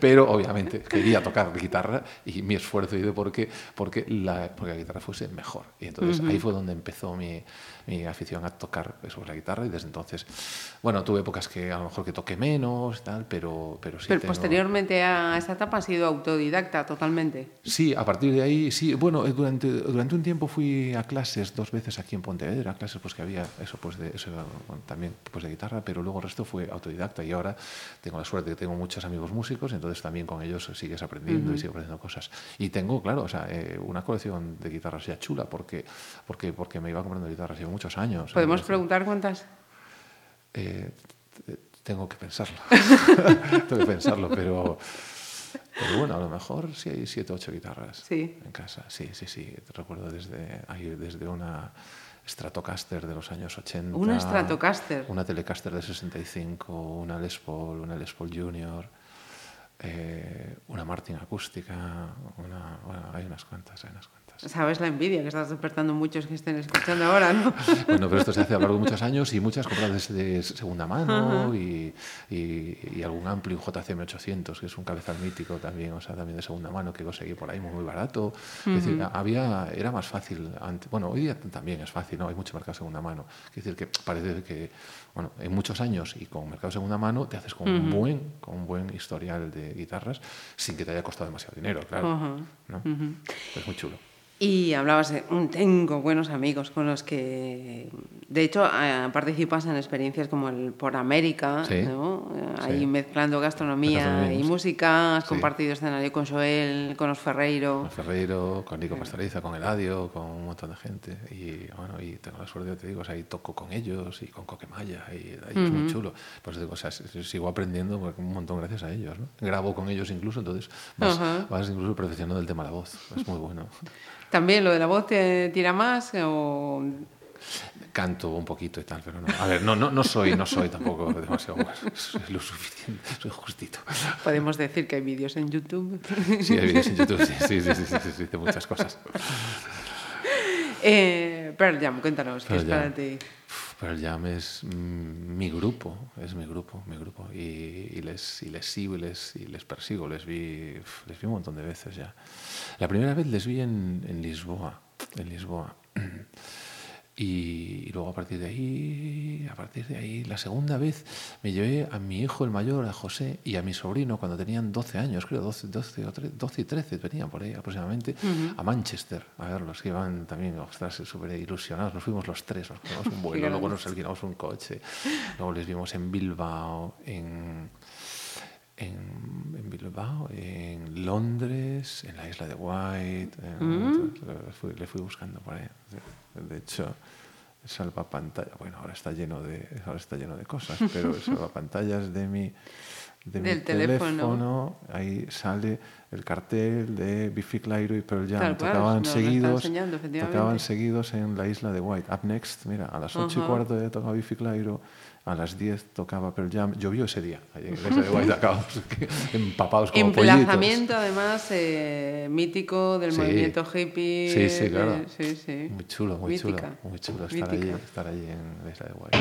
pero obviamente quería tocar guitarra y mi esfuerzo iba porque, porque, la, porque la guitarra fuese mejor. Y entonces ahí fue donde empezó mi, mi afición a tocar sobre la guitarra y desde entonces, bueno, tuve épocas que a lo mejor que toqué menos, tal, pero, pero sí. Pero tengo- posteriormente a esta etapa has sido autodidacta totalmente. Sí, a partir de ahí, sí. Bueno, eh, durante, durante un tiempo fui a clases dos veces aquí en Pontevedra, clases pues que había eso pues de eso bueno, también pues de guitarra, pero luego el resto fue autodidacta y ahora tengo la suerte de que tengo muchos amigos músicos, entonces también con ellos sigues aprendiendo y sigues aprendiendo cosas. Y tengo, claro, o sea, eh, una colección de guitarras ya chula porque porque porque me iba comprando guitarras llevo muchos años. ¿Podemos preguntar cuántas? eh, t- tengo que pensarlo. tengo que pensarlo, pero, pero bueno, a lo mejor sí hay siete o ocho guitarras Sí. en casa. Sí, sí, sí. Recuerdo desde, ahí, desde una Stratocaster de los años 80. Una Stratocaster. Una Telecaster de 65, una Les Paul, una Les Paul Junior. eh, una Martin acústica, una, bueno, hay unas cuantas, hay unas cuantas. Sabes la envidia que estás despertando muchos que estén escuchando ahora, ¿no? Bueno, pero esto se hace a lo largo de muchos años y muchas compradas de segunda mano y, y- y algún amplio, un JCM 800, que es un cabezal mítico también, o sea, también de segunda mano que conseguí por ahí muy, muy barato. Es decir, había, era más fácil antes. Bueno, hoy día también es fácil, ¿no? Hay mucho mercado de segunda mano. Es decir, que parece que, bueno, en muchos años y con mercado de segunda mano te haces con un buen, con un buen historial de guitarras sin que te haya costado demasiado dinero, claro. Es muy chulo. Y hablabas de, "Mm, tengo buenos amigos con los que, de hecho, eh, participas en experiencias como el Por América, Sí, ¿no? Eh, sí. Ahí mezclando gastronomía Gastronomía, y música, has Sí. compartido escenario con Joel, con los Ferreiro. Con Ferreiro, con Nico Pastoriza, con Eladio, con un montón de gente. Y bueno, y tengo la suerte, te digo, o sea, y toco con ellos y con Coquemaya, y, y es muy chulo. Pues digo, o sea, sigo aprendiendo pues, un montón gracias a ellos, ¿no? Grabo con ellos incluso, entonces vas, Ajá. vas incluso perfeccionando el tema de la voz. Es muy bueno. ¿También lo de la voz te tira más o Canto un poquito y tal, pero no. A ver, no, no, no soy, no soy tampoco demasiado bueno. Soy lo suficiente, soy justito. podemos decir que hay vídeos en YouTube? Sí, hay vídeos en YouTube, sí, sí, sí, sí, sí, sí, sí, de muchas cosas. Eh, Pearl Jam, cuéntanos, ¿qué Pearl es para Jam. ti? Pearl Jam es mm, mi grupo, es mi grupo, mi grupo. Y, y les, y les sigo y les, y les persigo. Les vi, les vi un montón de veces ya. La primera vez les vi en, en Lisboa. En Lisboa. Y, luego a partir de ahí, a partir de ahí, la segunda vez me llevé a mi hijo el mayor, a José, y a mi sobrino cuando tenían 12 años, creo, 12, 12, o 13, 12 y 13 venían por ahí aproximadamente, a Manchester a verlos, que iban también, ostras, súper ilusionados. Nos fuimos los tres, nos cogimos un vuelo, luego nos alquilamos un coche, luego les vimos en Bilbao, en, en, en Bilbao, en Londres, en la isla de White. en- le, fui, le fui buscando por ahí. De hecho, el salvapantalla, bueno, ahora está lleno de, ahora está lleno de cosas, pero salvapantallas de mi, de mi Del teléfono. teléfono, ahí sale el cartel de Biffy Clyro y Pearl Jam. Tal tocaban seguidos, tocaban seguidos en la isla de White. Up Next, mira, a las 8 y Ajá. cuarto ya tocaba Biffy Clyro, a las 10 tocaba Pearl Jam. Llovió ese día, de empapados como pollitos. Emplazamiento, además, eh, mítico del Sí. movimiento hippie. Sí, sí, de- claro. sí, sí. Muy chulo, muy Mítica. chulo. Muy chulo estar allí, estar allí en la isla de White.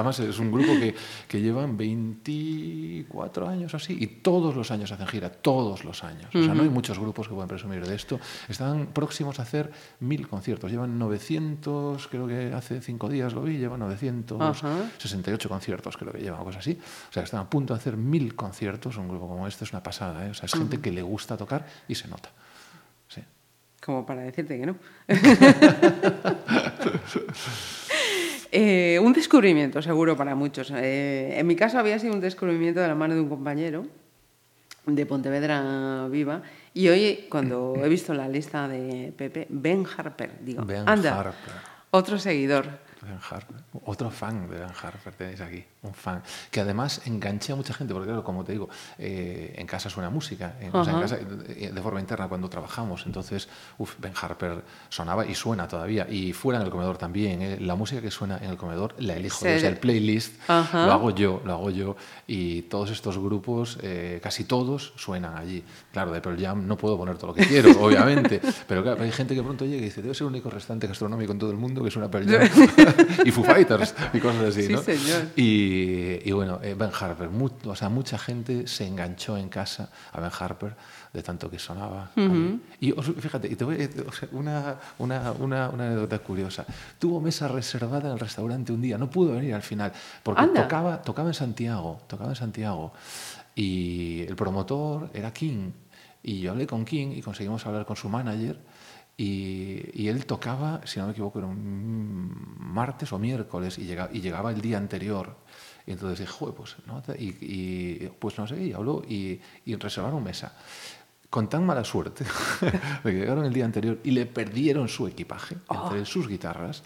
Además es un grupo que, que llevan 24 años así, y todos los años hacen gira, todos los años. O sea, no hay muchos grupos que puedan presumir de esto. Están próximos a hacer mil conciertos. Llevan 900, creo que hace cinco días lo vi, llevan 968 conciertos, creo que llevan, o cosas así. O sea, están a punto de hacer mil conciertos. Un grupo como este es una pasada, ¿eh? O sea, es gente que le gusta tocar y se nota. Sí. Como para decirte que no. Eh, un descubrimiento, seguro, para muchos. Eh, en mi caso había sido un descubrimiento de la mano de un compañero de Pontevedra Viva. Y hoy, cuando he visto la lista de Pepe, Ben Harper, digo, Ben anda, Harper. otro seguidor. Ben Harper. Otro fan de Ben Harper tenéis aquí, un fan. Que además enganché a mucha gente, porque claro, como te digo, eh, en casa suena música, en, o sea, en casa, eh, de forma interna cuando trabajamos, entonces, uf, Ben Harper sonaba y suena todavía, y fuera en el comedor también. eh, La música que suena en el comedor la elijo yo, o sea, el playlist lo hago yo, lo hago yo, y todos estos grupos, eh, casi todos suenan allí. Claro, de Pearl Jam no puedo poner todo lo que quiero, obviamente, pero claro, hay gente que pronto llega y dice, debe ser el único restaurante gastronómico en todo el mundo que suena Pearl Jam y Foo Fighters y cosas así, Sí, ¿no? señor. Y, y bueno, eh, Ben Harper, mu- o sea, mucha gente se enganchó en casa a Ben Harper de tanto que sonaba. ahí. Y os- fíjate, y te voy, a- o sea, una, una, una, una anécdota curiosa. Tuvo mesa reservada en el restaurante un día, no pudo venir al final, porque Anda. tocaba, tocaba en Santiago, tocaba en Santiago. Y el promotor era King. Y yo hablé con King y conseguimos hablar con su manager. Y, y él tocaba, si no me equivoco, era un martes o miércoles y llegaba, y llegaba el día anterior. Y entonces dije, "Joder, pues no, te-", y, y, pues no sé, y habló y, y reservaron mesa. Con tan mala suerte que llegaron el día anterior y le perdieron su equipaje entre sus guitarras.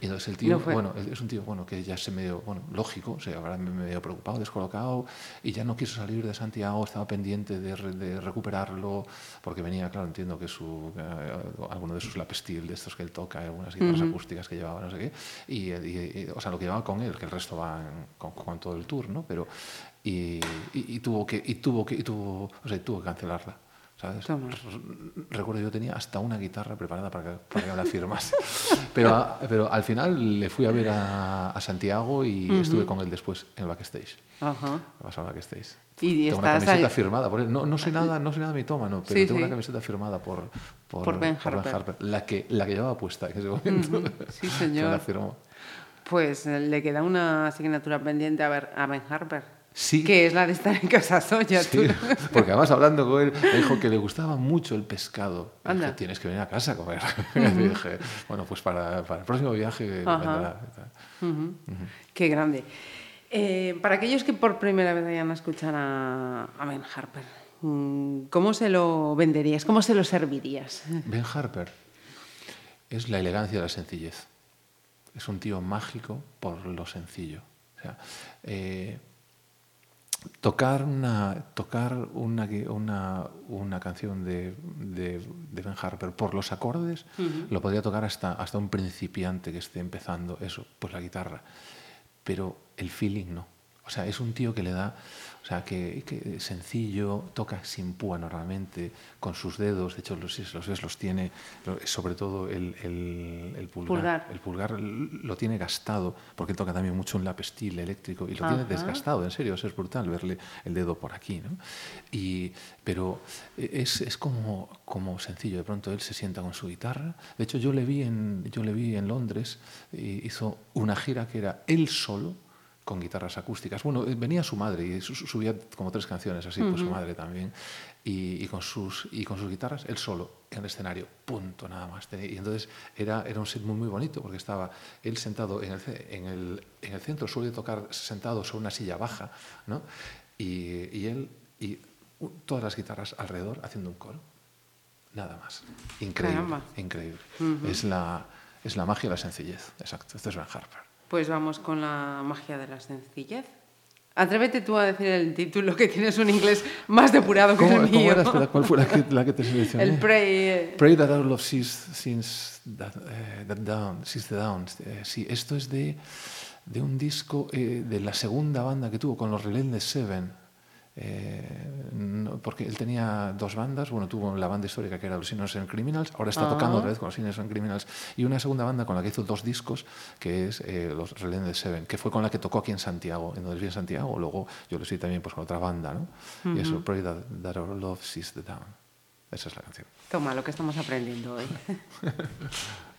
Y entonces el tío, No bueno, es un tío bueno que ya se medio, bueno, lógico, o sea, ahora medio preocupado, descolocado, y ya no quiso salir de Santiago, estaba pendiente de, re- de recuperarlo, porque venía, claro, entiendo que su, eh, alguno de sus lapestil, de estos que él toca, algunas guitarras acústicas que llevaba, no sé qué, y, y- y- o sea, lo que llevaba con él, que el resto va con, con todo el tour, ¿no? Pero, y, y- y tuvo que, y tuvo que, y tuvo, o sea, tuvo que cancelarla. ¿Sabes? Toma. Recuerdo yo tenía hasta una guitarra preparada para que, para que me la firmase. Pero, a- pero al final le fui a ver a, a Santiago y estuve con él después en el backstage. Ajá. Me pasaba backstage. Y tengo una camiseta ahí- firmada por él. No, no soy nada, no soy nada mitómano, pero Sí, tengo sí. una camiseta firmada por, Por Ben Harper. La que, la que llevaba puesta en ese momento. Sí, Se señor. la firmó. Pues eh, le queda una asignatura pendiente a, ver, a Ben Harper. Sí. Que es la de estar en casa soya. Sí, tú. porque además hablando con él, me dijo que le gustaba mucho el pescado. Dije, tienes que venir a casa a comer. Y dije, bueno, pues para, para el próximo viaje. Ujú. Qué grande. Eh, para aquellos que por primera vez vayan a escuchar a, a Ben Harper, mm, ¿cómo se lo venderías? ¿Cómo se lo servirías? Ben Harper es la elegancia de la sencillez. Es un tío mágico por lo sencillo. O sea, eh, tocar una, tocar una, una, una canción de, de, de Ben Harper por los acordes lo podría tocar hasta, hasta un principiante que esté empezando eso, pues la guitarra. Pero el feeling no. O sea, es un tío que le da, o sea, que, que sencillo, toca sin púa normalmente, con sus dedos, de hecho, los, los los tiene, sobre todo el, el, el pulgar, Pulgar. El pulgar lo tiene gastado, porque toca también mucho un lapestil eléctrico, y lo tiene desgastado, en serio, eso es brutal verle el dedo por aquí, ¿no? Y, pero es, es como, como sencillo, de pronto él se sienta con su guitarra. De hecho, yo le vi en, yo le vi en Londres, hizo una gira que era él solo, con guitarras acústicas. Bueno, eh, venía su madre y su- su- subía como tres canciones así, pues su madre también. Y, y con sus, y con sus guitarras, él solo, en el escenario, punto, nada más. Y entonces era, era un set muy, muy bonito porque estaba él sentado en el, en el, en el centro, suele tocar sentado sobre una silla baja, ¿no? Y, y él y todas las guitarras alrededor haciendo un coro. Nada más. Increíble, Caramba. increíble. es, la, es la magia y la sencillez. Exacto. Este es Ben Harper. Pues vamos con la magia de la sencillez. Atrévete tú a decir el título, que tienes un inglés más depurado que ¿Cómo, el cómo mío. era? Espera, ¿cuál fue la que, la que te seleccioné? El Pray. eh, Pray that our love cease since that, eh, that down, since the downs. Eh, sí, esto es de, de un disco eh, de la segunda banda que tuvo con los Relentless Seven. Eh, no, porque él tenía dos bandas, bueno, tuvo la banda histórica que era Los Innocent Criminals, ahora está ah. tocando otra vez con Los Innocent Criminals, y una segunda banda con la que hizo dos discos, que es eh, Los Relentless Seven, que fue con la que tocó aquí en Santiago, en donde vi en Santiago, luego yo lo hice también pues, con otra banda, ¿no? Uh -huh. Y eso, Pray that, that, Our Love Sees the Down. Esa es la canción. Toma, lo que estamos aprendiendo hoy.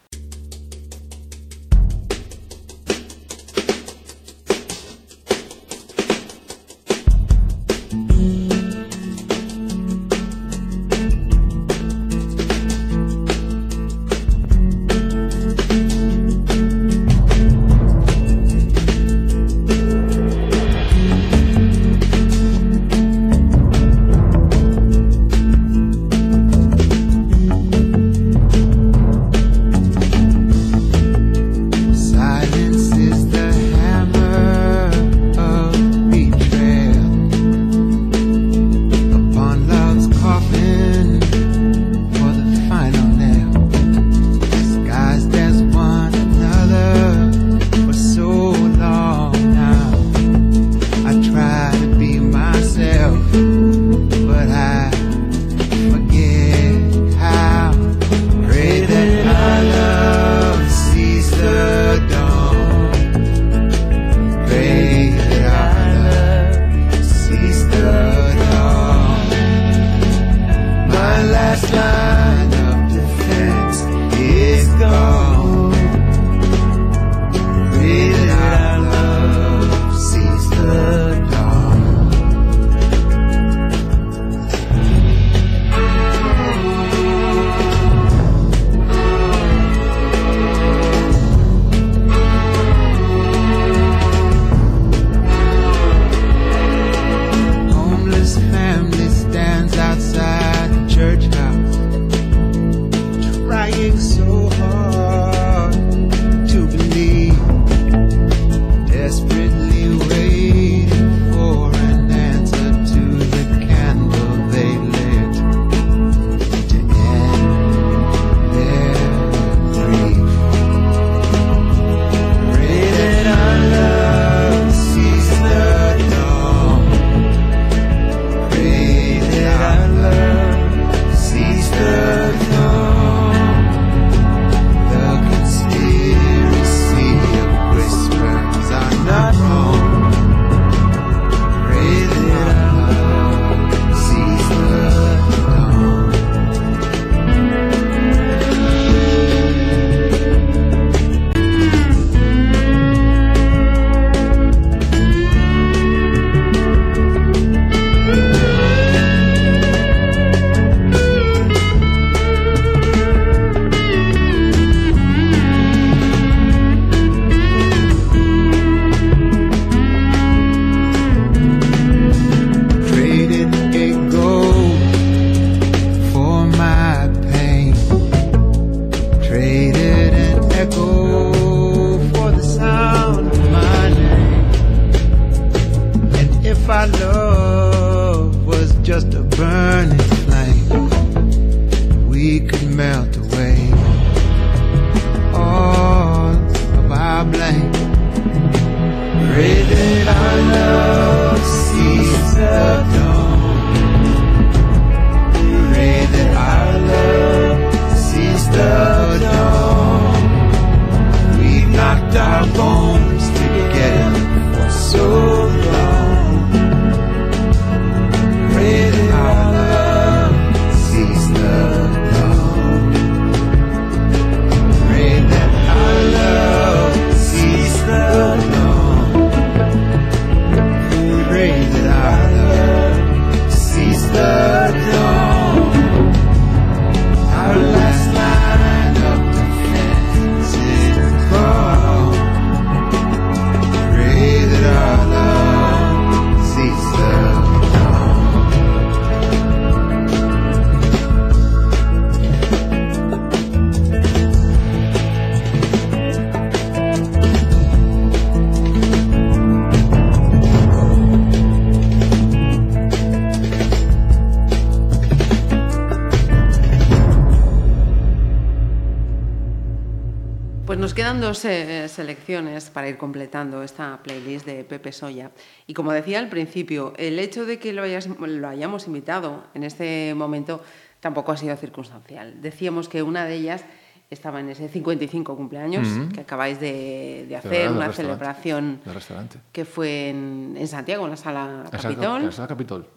dos eh, selecciones para ir completando esta playlist de Pepe Soya. Y como decía al principio, el hecho de que lo, hayas- lo hayamos invitado en este momento tampoco ha sido circunstancial. Decíamos que una de ellas estaba en ese 55 cumpleaños Ujú. que acabáis de, de hacer, una celebración restaurante. que fue en, en Santiago, en la sala Capitol. en Sala Capitol.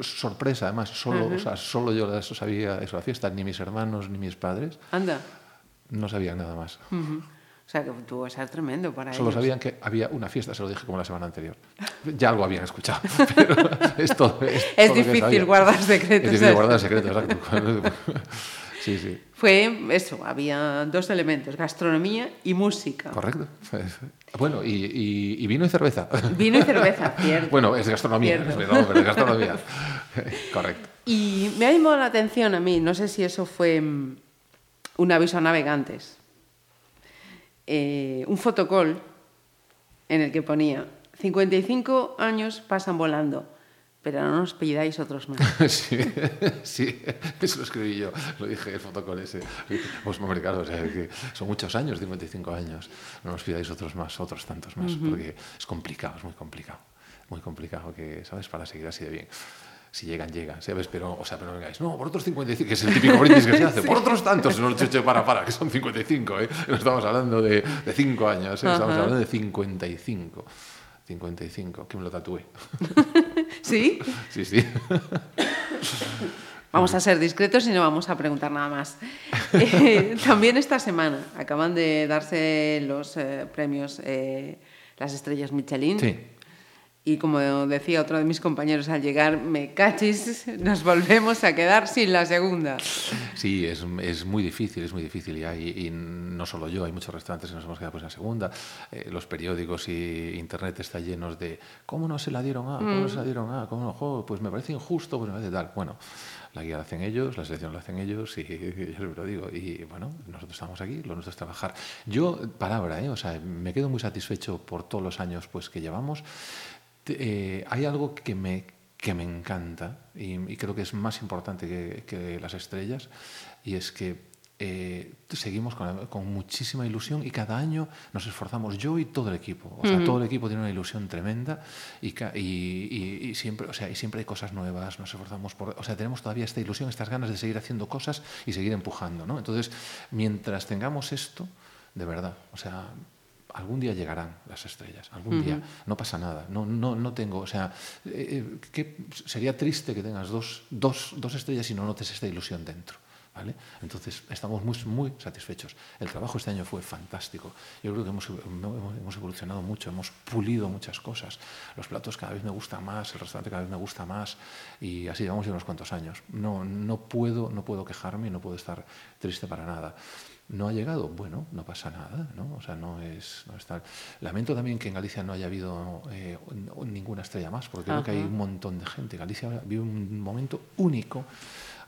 Sorpresa, además, solo, o sea, solo yo eso sabía eso la fiesta, ni mis hermanos ni mis padres Anda. no sabían nada más. Ujú. O sea, que tuvo que ser tremendo para Solo ellos. sabían que había una fiesta, se lo dije como la semana anterior. Ya algo habían escuchado, pero es todo. Es, Es todo difícil guardar secretos, Es difícil ¿eh? guardar secretos, exacto. Sí, sí, Fue eso, había dos elementos, gastronomía y música. correcto. Bueno, y, y- y vino y cerveza. Vino y cerveza, cierto. Bueno, es gastronomía, Cierto. es, no, pero es gastronomía. Correcto. Y me ha llamado la atención a mí, no sé si eso fue mm, un aviso a navegantes, eh, un fotocall en el que ponía 55 años pasan volando, pero no nos pidáis otros más. Sí, sí, eso lo escribí yo, lo dije el fotocol ese. Pues, hombre, claro, o sea, que son muchos años, 55 años. No nos pidáis otros más, otros tantos más, porque es complicado, es muy complicado. Muy complicado que, ¿sabes? Para seguir así de bien. Si llegan, llegan, ¿sabes? Pero, o sea, pero no vengáis, no, por otros 55, que es el típico brindis que se hace, por otros tantos, no, che, che, para, para, que son 55, ¿eh? No estamos hablando de, de 5 años, ¿eh? estamos hablando de 55. 55, que me lo tatué. ¿Sí? Sí, sí. Vamos a ser discretos y no vamos a preguntar nada más. Eh, también esta semana acaban de darse los eh, premios eh, Las Estrellas Michelin. Sí. Y como decía otro de mis compañeros al llegar, me cachis, nos volvemos a quedar sin la segunda. Sí, es, es muy difícil, es muy difícil. Y, hay- y no solo yo, hay muchos restaurantes que nos hemos quedado pues, en la segunda. Eh, los periódicos y internet está llenos de ¿cómo no se la dieron a? ¿Cómo no se la dieron a? ¿Cómo no? Jo, pues me parece injusto, pues me parece tal. Bueno, la guía la hacen ellos, la selección la hacen ellos y yo siempre lo digo. Y bueno, nosotros estamos aquí, lo nuestro es trabajar. Yo, palabra, ¿eh? o sea, me quedo muy satisfecho por todos los años pues, que llevamos. Eh, hay algo que me, que me encanta y, y creo que es más importante que, que las estrellas y es que eh, seguimos con, con muchísima ilusión y cada año nos esforzamos yo y todo el equipo. O sea, todo el equipo tiene una ilusión tremenda y, ca- y- y- y siempre, o sea, y siempre hay cosas nuevas, nos esforzamos por... O sea, tenemos todavía esta ilusión, estas ganas de seguir haciendo cosas y seguir empujando. ¿no? Entonces, mientras tengamos esto, de verdad, o sea, algún día llegarán las estrellas, algún día, no pasa nada, no, no, no tengo, o sea, eh, eh, que sería triste que tengas dos, dos, dos estrellas y no notes esta ilusión dentro. ¿Vale? Entonces, estamos muy, muy satisfechos. El trabajo este año fue fantástico. Yo creo que hemos, hemos hemos evolucionado mucho, hemos pulido muchas cosas. Los platos cada vez me gustan más, el restaurante cada vez me gusta más y así llevamos ya unos cuantos años. No, no, puedo, no puedo quejarme y no puedo estar triste para nada. ¿No ha llegado? Bueno, no pasa nada, ¿no? O sea, no es, no es tal. Lamento también que en Galicia no haya habido eh, ninguna estrella más, porque creo que hay Ajá. un montón de gente. Galicia vive un momento único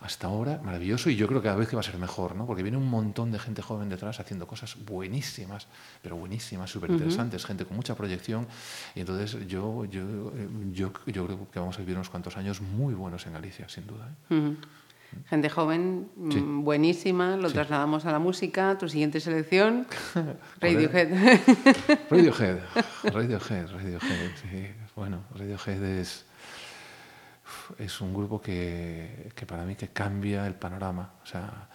hasta ahora, maravilloso, y yo creo que cada vez que va a ser mejor, ¿no? Porque viene un montón de gente joven detrás haciendo cosas buenísimas, pero buenísimas, súper interesantes, gente con mucha proyección, y entonces yo, yo, eh, yo, yo creo que vamos a vivir unos cuantos años muy buenos en Galicia, sin duda. ¿eh? Gente joven, mm, Sí. buenísima, lo Sí. trasladamos a la música. Tu siguiente selección. Radiohead. Radiohead, Radiohead, Radiohead, sí. Bueno, Radiohead es, es un grupo que, que para mí que cambia el panorama. O sea,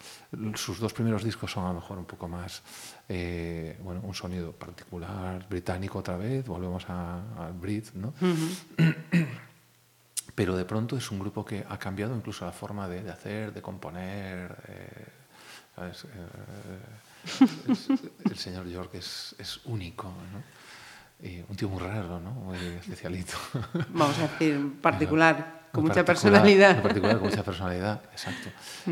sus dos primeros discos son a lo mejor un poco más, eh, bueno, un sonido particular, británico otra vez, volvemos a- al Brit, ¿no? Pero de pronto es un grupo que ha cambiado incluso la forma de, de hacer, de componer. eh. Eh, es- el señor York es, es único, ¿no? Y un tío muy raro, ¿no? Muy especialito. Vamos a decir, particular, con mucha particular, personalidad. muy particular, con mucha personalidad, exacto.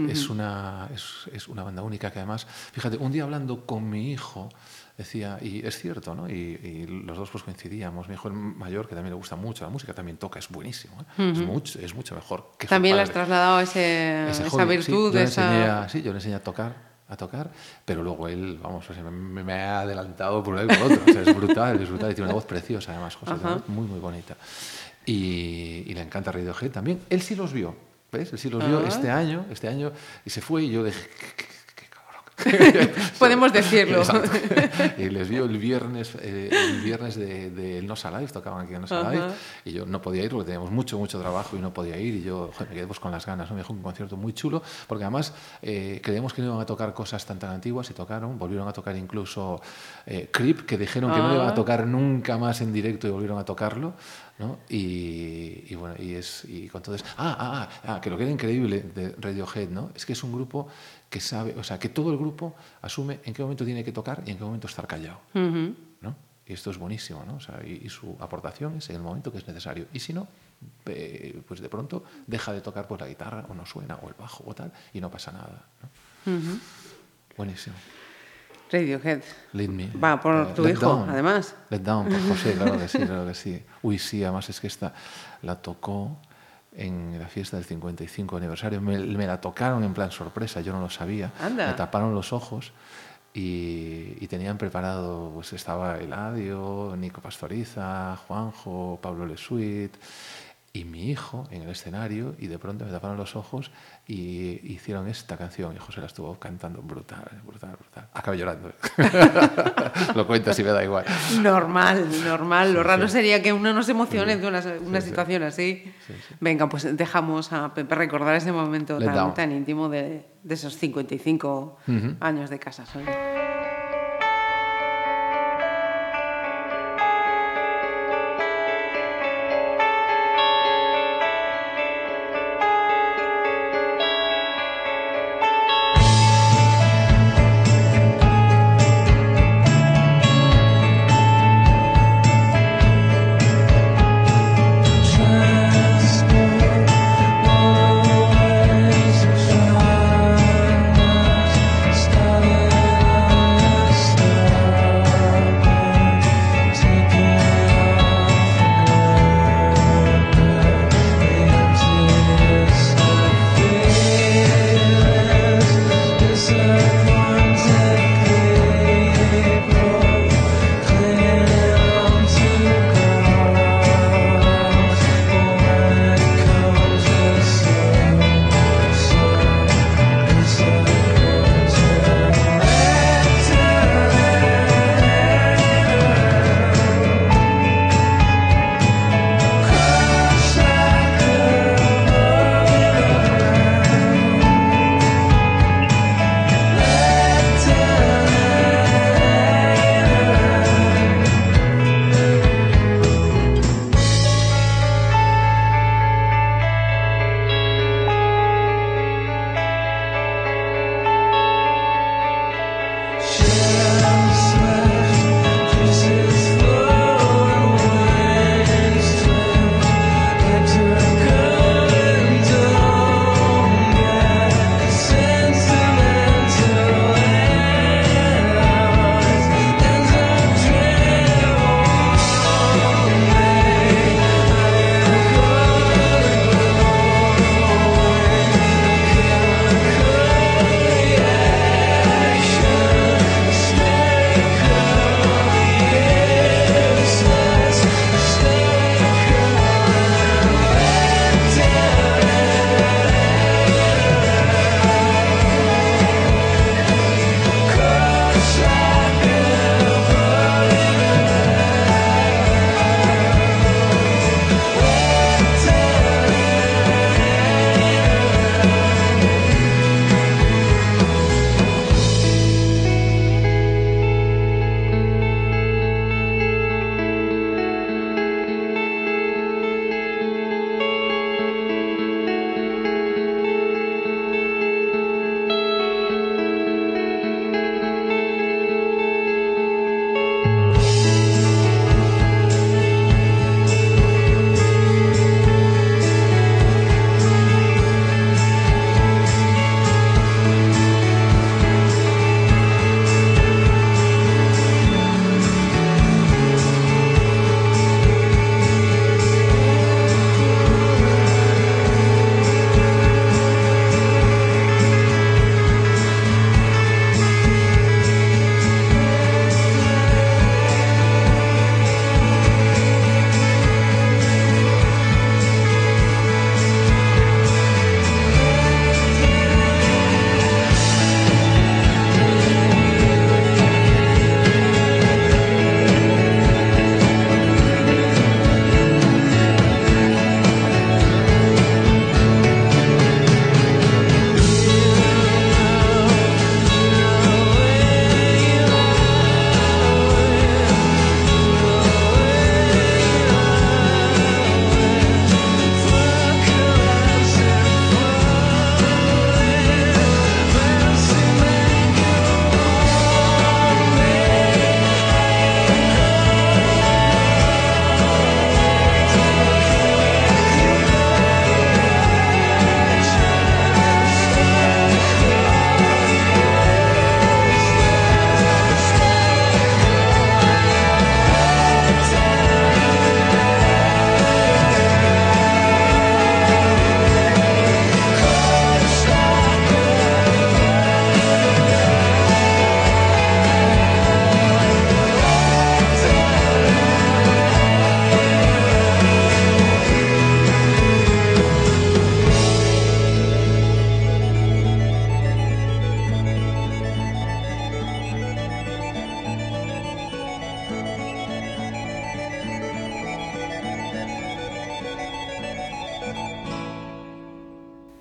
es, una, es, es una banda única que además, fíjate, un día hablando con mi hijo, decía, y es cierto, ¿no? Y, y los dos pues coincidíamos. Mi hijo el mayor, que también le gusta mucho la música, también toca, es buenísimo, ¿eh? es, mucho, es mucho mejor que También le has trasladado ese- Ese esa sí, virtud, yo le esa... a- sí, yo le enseñé a tocar, a tocar, pero luego él, vamos, o sea, me, me ha adelantado por y por otro. O sea, es brutal, es brutal. Y tiene una voz preciosa, además, José, muy, muy bonita. Y, y le encanta Radiohead también. Él sí los vio, ¿ves? Él sí los vio Ah. este año, este año, y se fue y yo dije, qué, qué- qué cabrón, Podemos decirlo. Exacto. Y les vio el viernes, eh, el viernes de, de el Nosa Live, tocaban aquí en Nosa Ajá. Live, y yo no podía ir porque teníamos mucho, mucho trabajo y no podía ir, y yo joder, me quedé pues, con las ganas, ¿no? me dejó un concierto muy chulo, porque además eh, creíamos que no iban a tocar cosas tan tan antiguas y tocaron, volvieron a tocar incluso eh, Creep, que dijeron que no Ah. iban a tocar nunca más en directo y volvieron a tocarlo, ¿no? Y, y bueno, y es y con todo eso. Ah, ah, ah, ah, que lo que era increíble de Radiohead, ¿no? Es que es un grupo que sabe, o sea, que todo el grupo asume en qué momento tiene que tocar y en qué momento estar callado, Ujú. ¿no? Y esto es buenísimo, ¿no? O sea, y, y su aportación es en el momento que es necesario. Y si no, eh, pues de pronto deja de tocar pues la guitarra o no suena o el bajo o tal y no pasa nada, ¿no? Ujú. Buenísimo. Radiohead. Lead me. Va por Eh, tu Let hijo, Down. además. Let Down, por José, claro que sí, claro que sí. Uy, sí, además es que esta la tocó en la fiesta del 55 aniversario. Me, me la tocaron en plan sorpresa, yo no lo sabía. Anda. Me taparon los ojos y, y tenían preparado, pues estaba Eladio, Nico Pastoriza, Juanjo, Pablo Lesuit y mi hijo en el escenario y de pronto me taparon los ojos y hicieron esta canción y José la estuvo cantando brutal, brutal, brutal. Acabé llorando. Lo cuentas y me da igual. Normal, normal. Lo Sí, raro sí. sería que uno no se emocione de una, una sí. situación así. Sí, sí. Venga, pues dejamos a Pepe recordar ese momento tan, tan íntimo de, de esos 55 Ujú. años de casa. Sonia.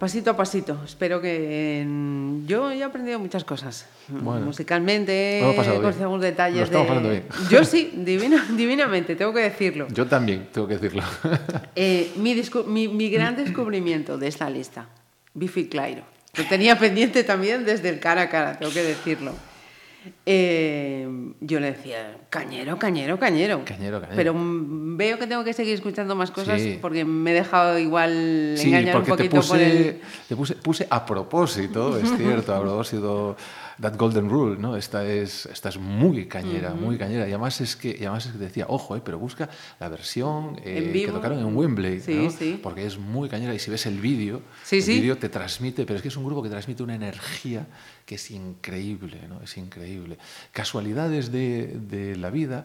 Pasito a pasito. Espero que. Yo he aprendido muchas cosas. Bueno. Musicalmente, con algunos Lo detalles. estamos de... bien. Yo sí, divina- divinamente, tengo que decirlo. Yo también, tengo que decirlo. Eh, mi, mi, mi gran descubrimiento de esta lista, Biffy Clyro. Lo tenía pendiente también desde el cara a cara, tengo que decirlo. Eh, yo le decía, cañero, cañero, cañero. Cañero, cañero. Pero mm, veo que tengo que seguir escuchando más cosas Sí. porque me he dejado igual Sí, engañar un porque te poquito por el... puse, te puse, puse a propósito, es cierto, a propósito, That Golden Rule, ¿no? Esta es, esta es muy cañera, muy cañera. Y además es que, además es que decía, ojo, eh, pero busca la versión eh, que tocaron en Wembley, Sí, ¿no? sí. Porque es muy cañera y si ves el vídeo, Sí, el vídeo te transmite, pero es que es un grupo que transmite una energía que es increíble, ¿no? Es increíble. Casualidades de, de la vida.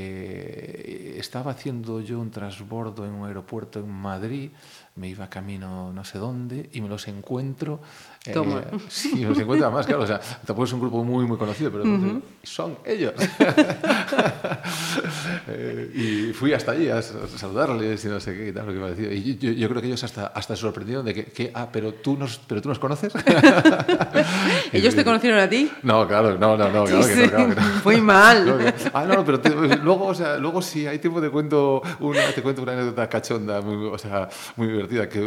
eh, estaba haciendo yo un transbordo en un aeropuerto en Madrid, me iba camino no sé dónde y me los encuentro. Eh, Toma. sí, me los encuentro además, claro, o sea, tampoco es un grupo muy, muy conocido, pero son ellos. Eh, y fui hasta allí a saludarles y no sé qué y tal, lo que me decía. Y yo, yo creo que ellos hasta, hasta sorprendieron de que, que, ah, pero tú nos, pero tú nos conoces. ¿Ellos te conocieron a ti? No, claro, no, no, no, claro Sí, que no, sí. claro que no. Muy mal. Claro que- Ah, no, pero te- luego, o sea, luego si hay tiempo te cuento una, te cuento una anécdota cachonda, muy, o sea, muy divertida, que,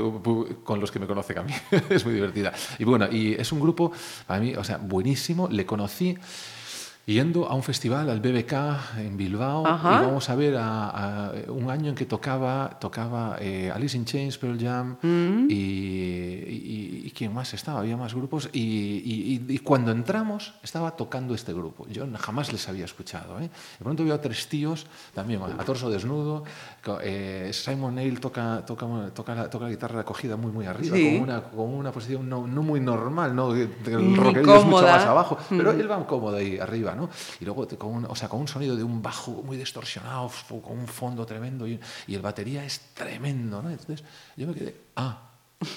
con los que me conocen a mí. es muy divertida. Y bueno, y es un grupo, para mí, o sea, buenísimo. Le conocí yendo a un festival, al BBK en Bilbao, Ajá. y vamos a ver a, a un año en que tocaba, tocaba eh, Alice in Chains, Pearl Jam, Mm. y, y, y quién más estaba, había más grupos, y, y- cuando entramos estaba tocando este grupo. Yo jamás les había escuchado. ¿eh? De pronto veo a tres tíos, también a torso desnudo, eh, Simon Neil toca, toca, toca, la, toca la guitarra cogida muy, muy arriba, Sí. con, una, con una posición no, no muy normal, ¿no? el rockerillo es mucho más abajo, pero él va cómodo ahí arriba, ¿no? Y luego con un, o sea, con un sonido de un bajo muy distorsionado, con un fondo tremendo y, y el batería es tremendo, ¿no? Entonces yo me quedé, ah,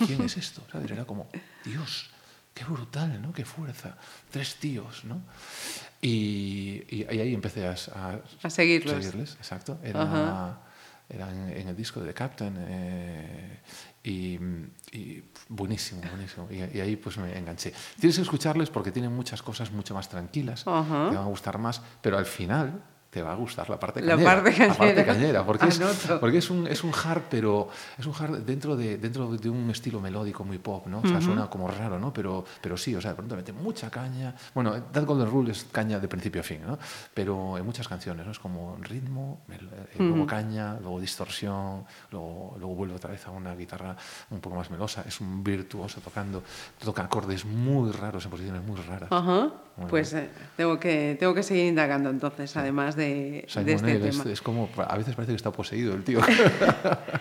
¿quién es esto? ¿Sabes? Era como, Dios, qué brutal, ¿no? Qué fuerza, tres tíos, ¿no? Y, ahí empecé a, a, A seguirlos. seguirles, exacto. Era. Era en, en el disco de The Captain eh, y, y buenísimo, buenísimo. Y, y ahí pues me enganché. Tienes que escucharles porque tienen muchas cosas mucho más tranquilas, Ajá. te van a gustar más, pero al final te va a gustar la parte La cañera. parte La parte cañera. cañera, porque es, porque es un, es un hard, pero es un hard dentro de, dentro de un estilo melódico muy pop, ¿no? O sea, suena como raro, ¿no? Pero, pero sí, o sea, de pronto mete mucha caña. Bueno, That Golden Rule es caña de principio a fin, ¿no? Pero en muchas canciones, ¿no? Es como ritmo, mel- eh, luego caña, luego distorsión, luego, luego vuelve otra vez a una guitarra un poco más melosa. Es un virtuoso tocando, toca acordes muy raros en posiciones muy raras. Ajá. Muy Pues eh, tengo, que, tengo que seguir indagando entonces, además de, Simon de este es, tema. es como, a veces parece que está poseído el tío. en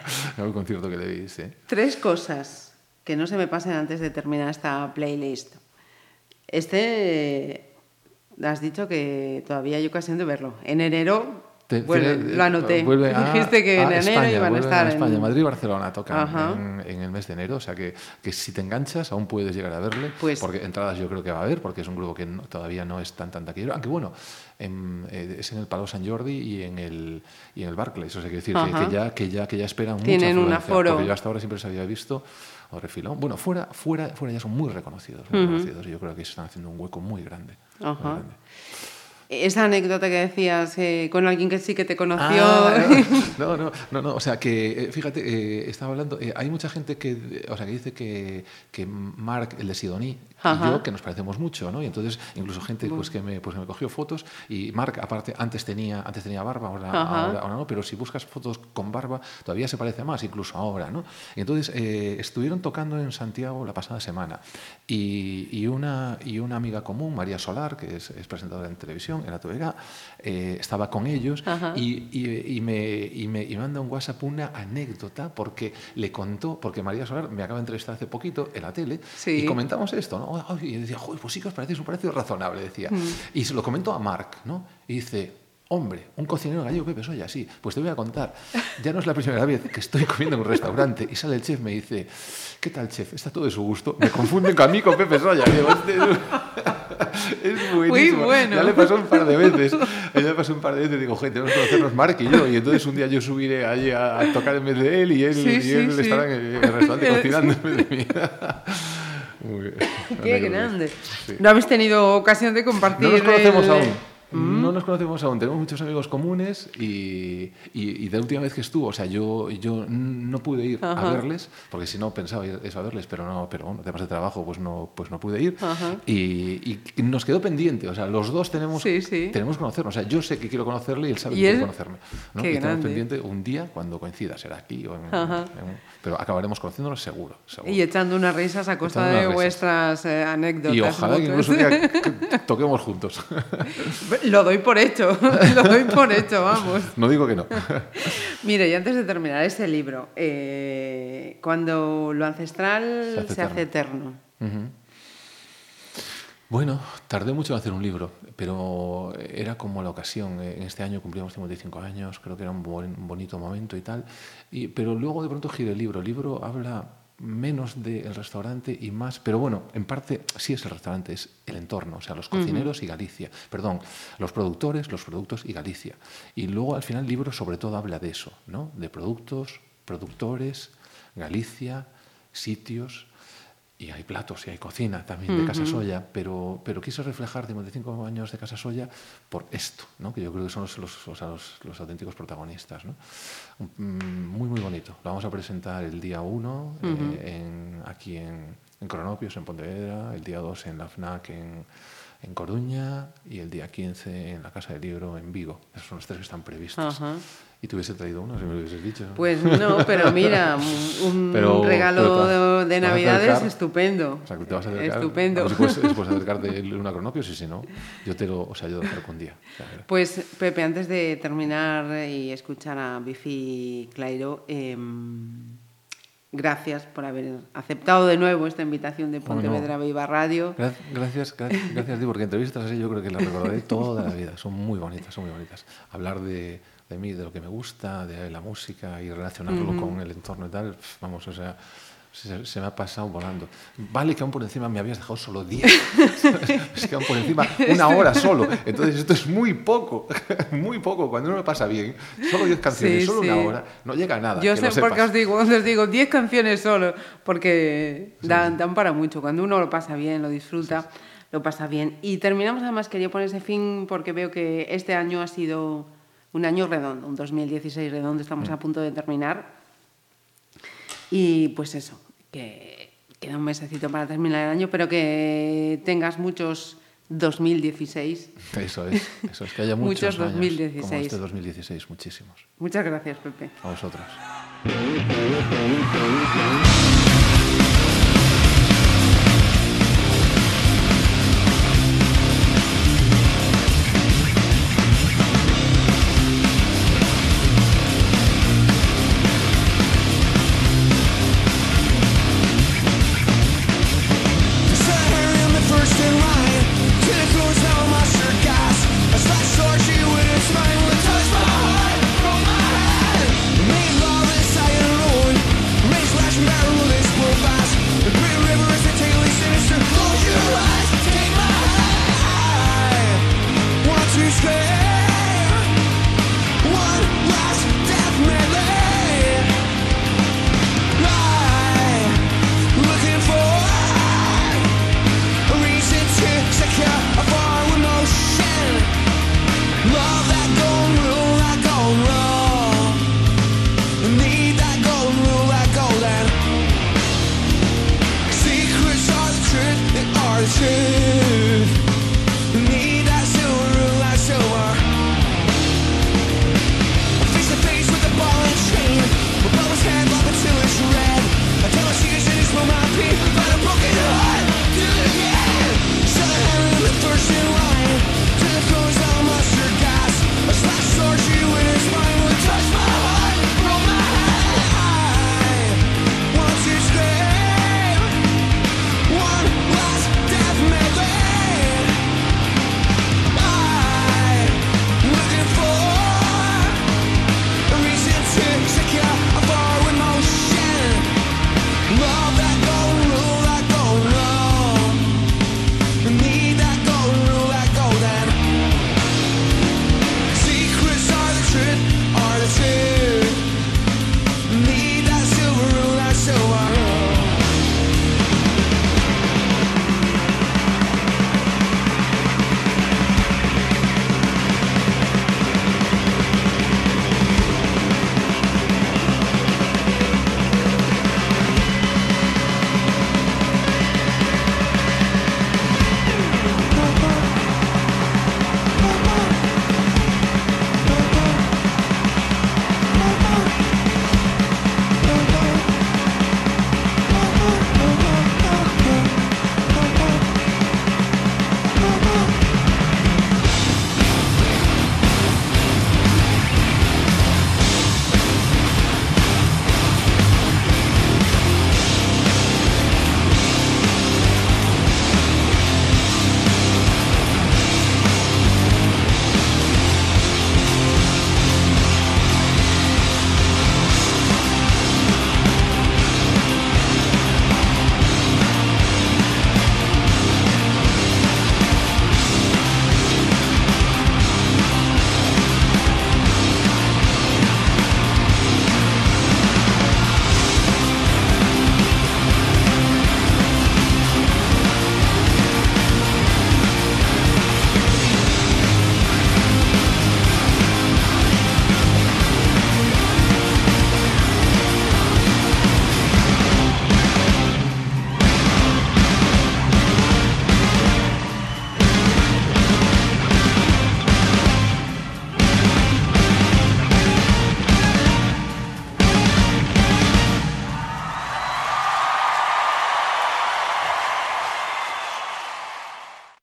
algún concierto que le vi, sí. Tres cosas que no se me pasen antes de terminar esta playlist. Este, has dicho que todavía hay ocasión de verlo. En enero, Te- vuelve- tiene- lo anoté. vuelve a- Dijiste que a en enero España, iban a estar España, en... Madrid y Barcelona tocan en, en el mes de enero, o sea que, que si te enganchas aún puedes llegar a verle, Pues- porque entradas yo creo que va a haber, porque es un grupo que no- todavía no es tan tan taquillero, aunque bueno, en- eh, es en el Palau San Jordi y en el y en el Barclays, o sea, quiero decir que, que ya que ya que ya esperan mucha Tienen un aforo. porque yo hasta ahora siempre se había visto o refilón. Bueno, fuera fuera fuera ya son muy reconocidos, muy reconocidos, y yo creo que están haciendo un hueco muy grande. muy Ajá. grande. Esa anécdota que decías eh, con alguien que sí que te conoció. Ah, no, no, no, no, o sea que, eh, fíjate, eh, estaba hablando, eh, hay mucha gente que, o sea, que dice que, que Mark, el de Sidoní, Ajá. y yo, que nos parecemos mucho, ¿no? Y entonces, incluso gente pues, que, me, pues, que me cogió fotos, y Mark, aparte, antes tenía, antes tenía barba, ahora, ahora, ahora no, pero si buscas fotos con barba, todavía se parece más, incluso ahora, ¿no? Y entonces, eh, estuvieron tocando en Santiago la pasada semana, y, y una, y una amiga común, María Solar, que es, es presentadora en televisión, en la TVG, eh, estaba con ellos, y, y- y me, y, me, y me manda un WhatsApp una anécdota porque le contó, porque María Solar me acaba de entrevistar hace poquito en la tele Sí. y comentamos esto, ¿no? Y decía, Joder, pues sí que os parece, un precio razonable, decía. Y se lo comentó a Mark, ¿no? Y dice, hombre, un cocinero gallego, Pepe Soya, sí, pues te voy a contar, ya no es la primera vez que estoy comiendo en un restaurante y sale el chef, me dice, ¿qué tal chef? ¿Está todo de su gusto? Me confunden con a mí con Pepe Soya. Y digo, "Este- Es buenísimo. bueno. Ya le pasó un par de veces. Ya le pasó un par de veces. Digo, gente, tenemos que conocernos Mark y yo. Y entonces un día yo subiré allí a, a tocar en vez de él y él, Sí, y sí, él sí. estará en el restaurante cocinando en vez de mí. Muy bien. Qué grande. No habéis tenido ocasión de compartir. No nos conocemos el- aún. No nos conocemos aún. Tenemos muchos amigos comunes y, y, y de la última vez que estuvo, o sea, yo, yo no pude ir Ajá. a verles, porque si no pensaba ir eso a verles, pero no, pero bueno, temas de trabajo, pues no, pues no pude ir. Y, y nos quedó pendiente, o sea, los dos tenemos, Sí, sí. tenemos que conocernos. O sea, yo sé que quiero conocerle y él sabe ¿Y que quiere conocerme. ¿no? Qué y tenemos pendiente un día cuando coincida, será aquí o en, en- pero acabaremos conociéndonos seguro. seguro. Y echando unas risas a costa Echando de vuestras eh, anécdotas. Y ojalá que incluso que toquemos juntos. Lo doy por hecho, lo doy por hecho, vamos. no digo que no. Mire, y antes de terminar ese libro, eh, cuando lo ancestral se hace, eterno. Bueno, tardé mucho en hacer un libro, pero era como la ocasión. En este año cumplimos 55 años, creo que era un, buen- un bonito momento y tal. Y, pero luego de pronto giré el libro. El libro habla menos del restaurante y más, pero bueno, en parte sí es el restaurante, es el entorno, o sea, los cocineros y Galicia, perdón, los productores, los productos y Galicia. Y luego al final el libro sobre todo habla de eso, ¿no? De productos, productores, Galicia, sitios, y hay platos y hay cocina también de Casa Soya, pero, pero quise reflejar 55 años de Casa Soya por esto, ¿no? que yo creo que son los, los, los- los auténticos protagonistas. ¿no? Mm, Muy, muy bonito. Lo vamos a presentar el día 1 aquí en, en Cronopios, en Pontevedra, el día 2 en la FNAC en, en Coruña y el día 15 en la Casa del Libro en Vigo. Esos son los tres que están previstos. Y te hubiese traído uno, si me lo hubieses dicho. Pues no, pero mira, un, Pero- regalo pero de, a Navidades estupendo. O sea, que te vas a acercar. Estupendo. A si puedes, si puedes acercarte una cronopios y si no, yo te lo, o sea, yo te lo acerco un día. Pues Pepe, antes de terminar y escuchar a Bifi Clairo, em, gracias por haber aceptado de nuevo esta invitación de. Pontevedra Viva Radio. gra- Gracias, gracias, gracias, Di, porque entrevistas así yo creo que las recordaré toda la vida. Son muy bonitas, son muy bonitas. Hablar de, de mí, de lo que me gusta, de la música y relacionarlo con el entorno y tal, vamos, o sea, se, se me ha pasado volando. Vale que aún por encima me habías dejado solo 10. es que aún por encima una hora solo. Entonces esto es muy poco, muy poco. Cuando uno lo pasa bien, solo 10 canciones, Sí, solo sí. una hora, no llega a nada. Yo sé por qué os digo, os digo 10 canciones solo, porque dan, dan para mucho. Cuando uno lo pasa bien, lo disfruta, lo pasa bien. Y terminamos, además, quería poner ese fin porque veo que este año ha sido un año redondo, un 2016 redondo, estamos Mm. a punto de terminar. Y pues eso, que queda un mesecito para terminar el año, pero que tengas muchos 2016. Eso es, eso es que haya muchos, Muchos años 2016. como este 2016, muchísimos. Muchas gracias, Pepe. A vosotras. Thank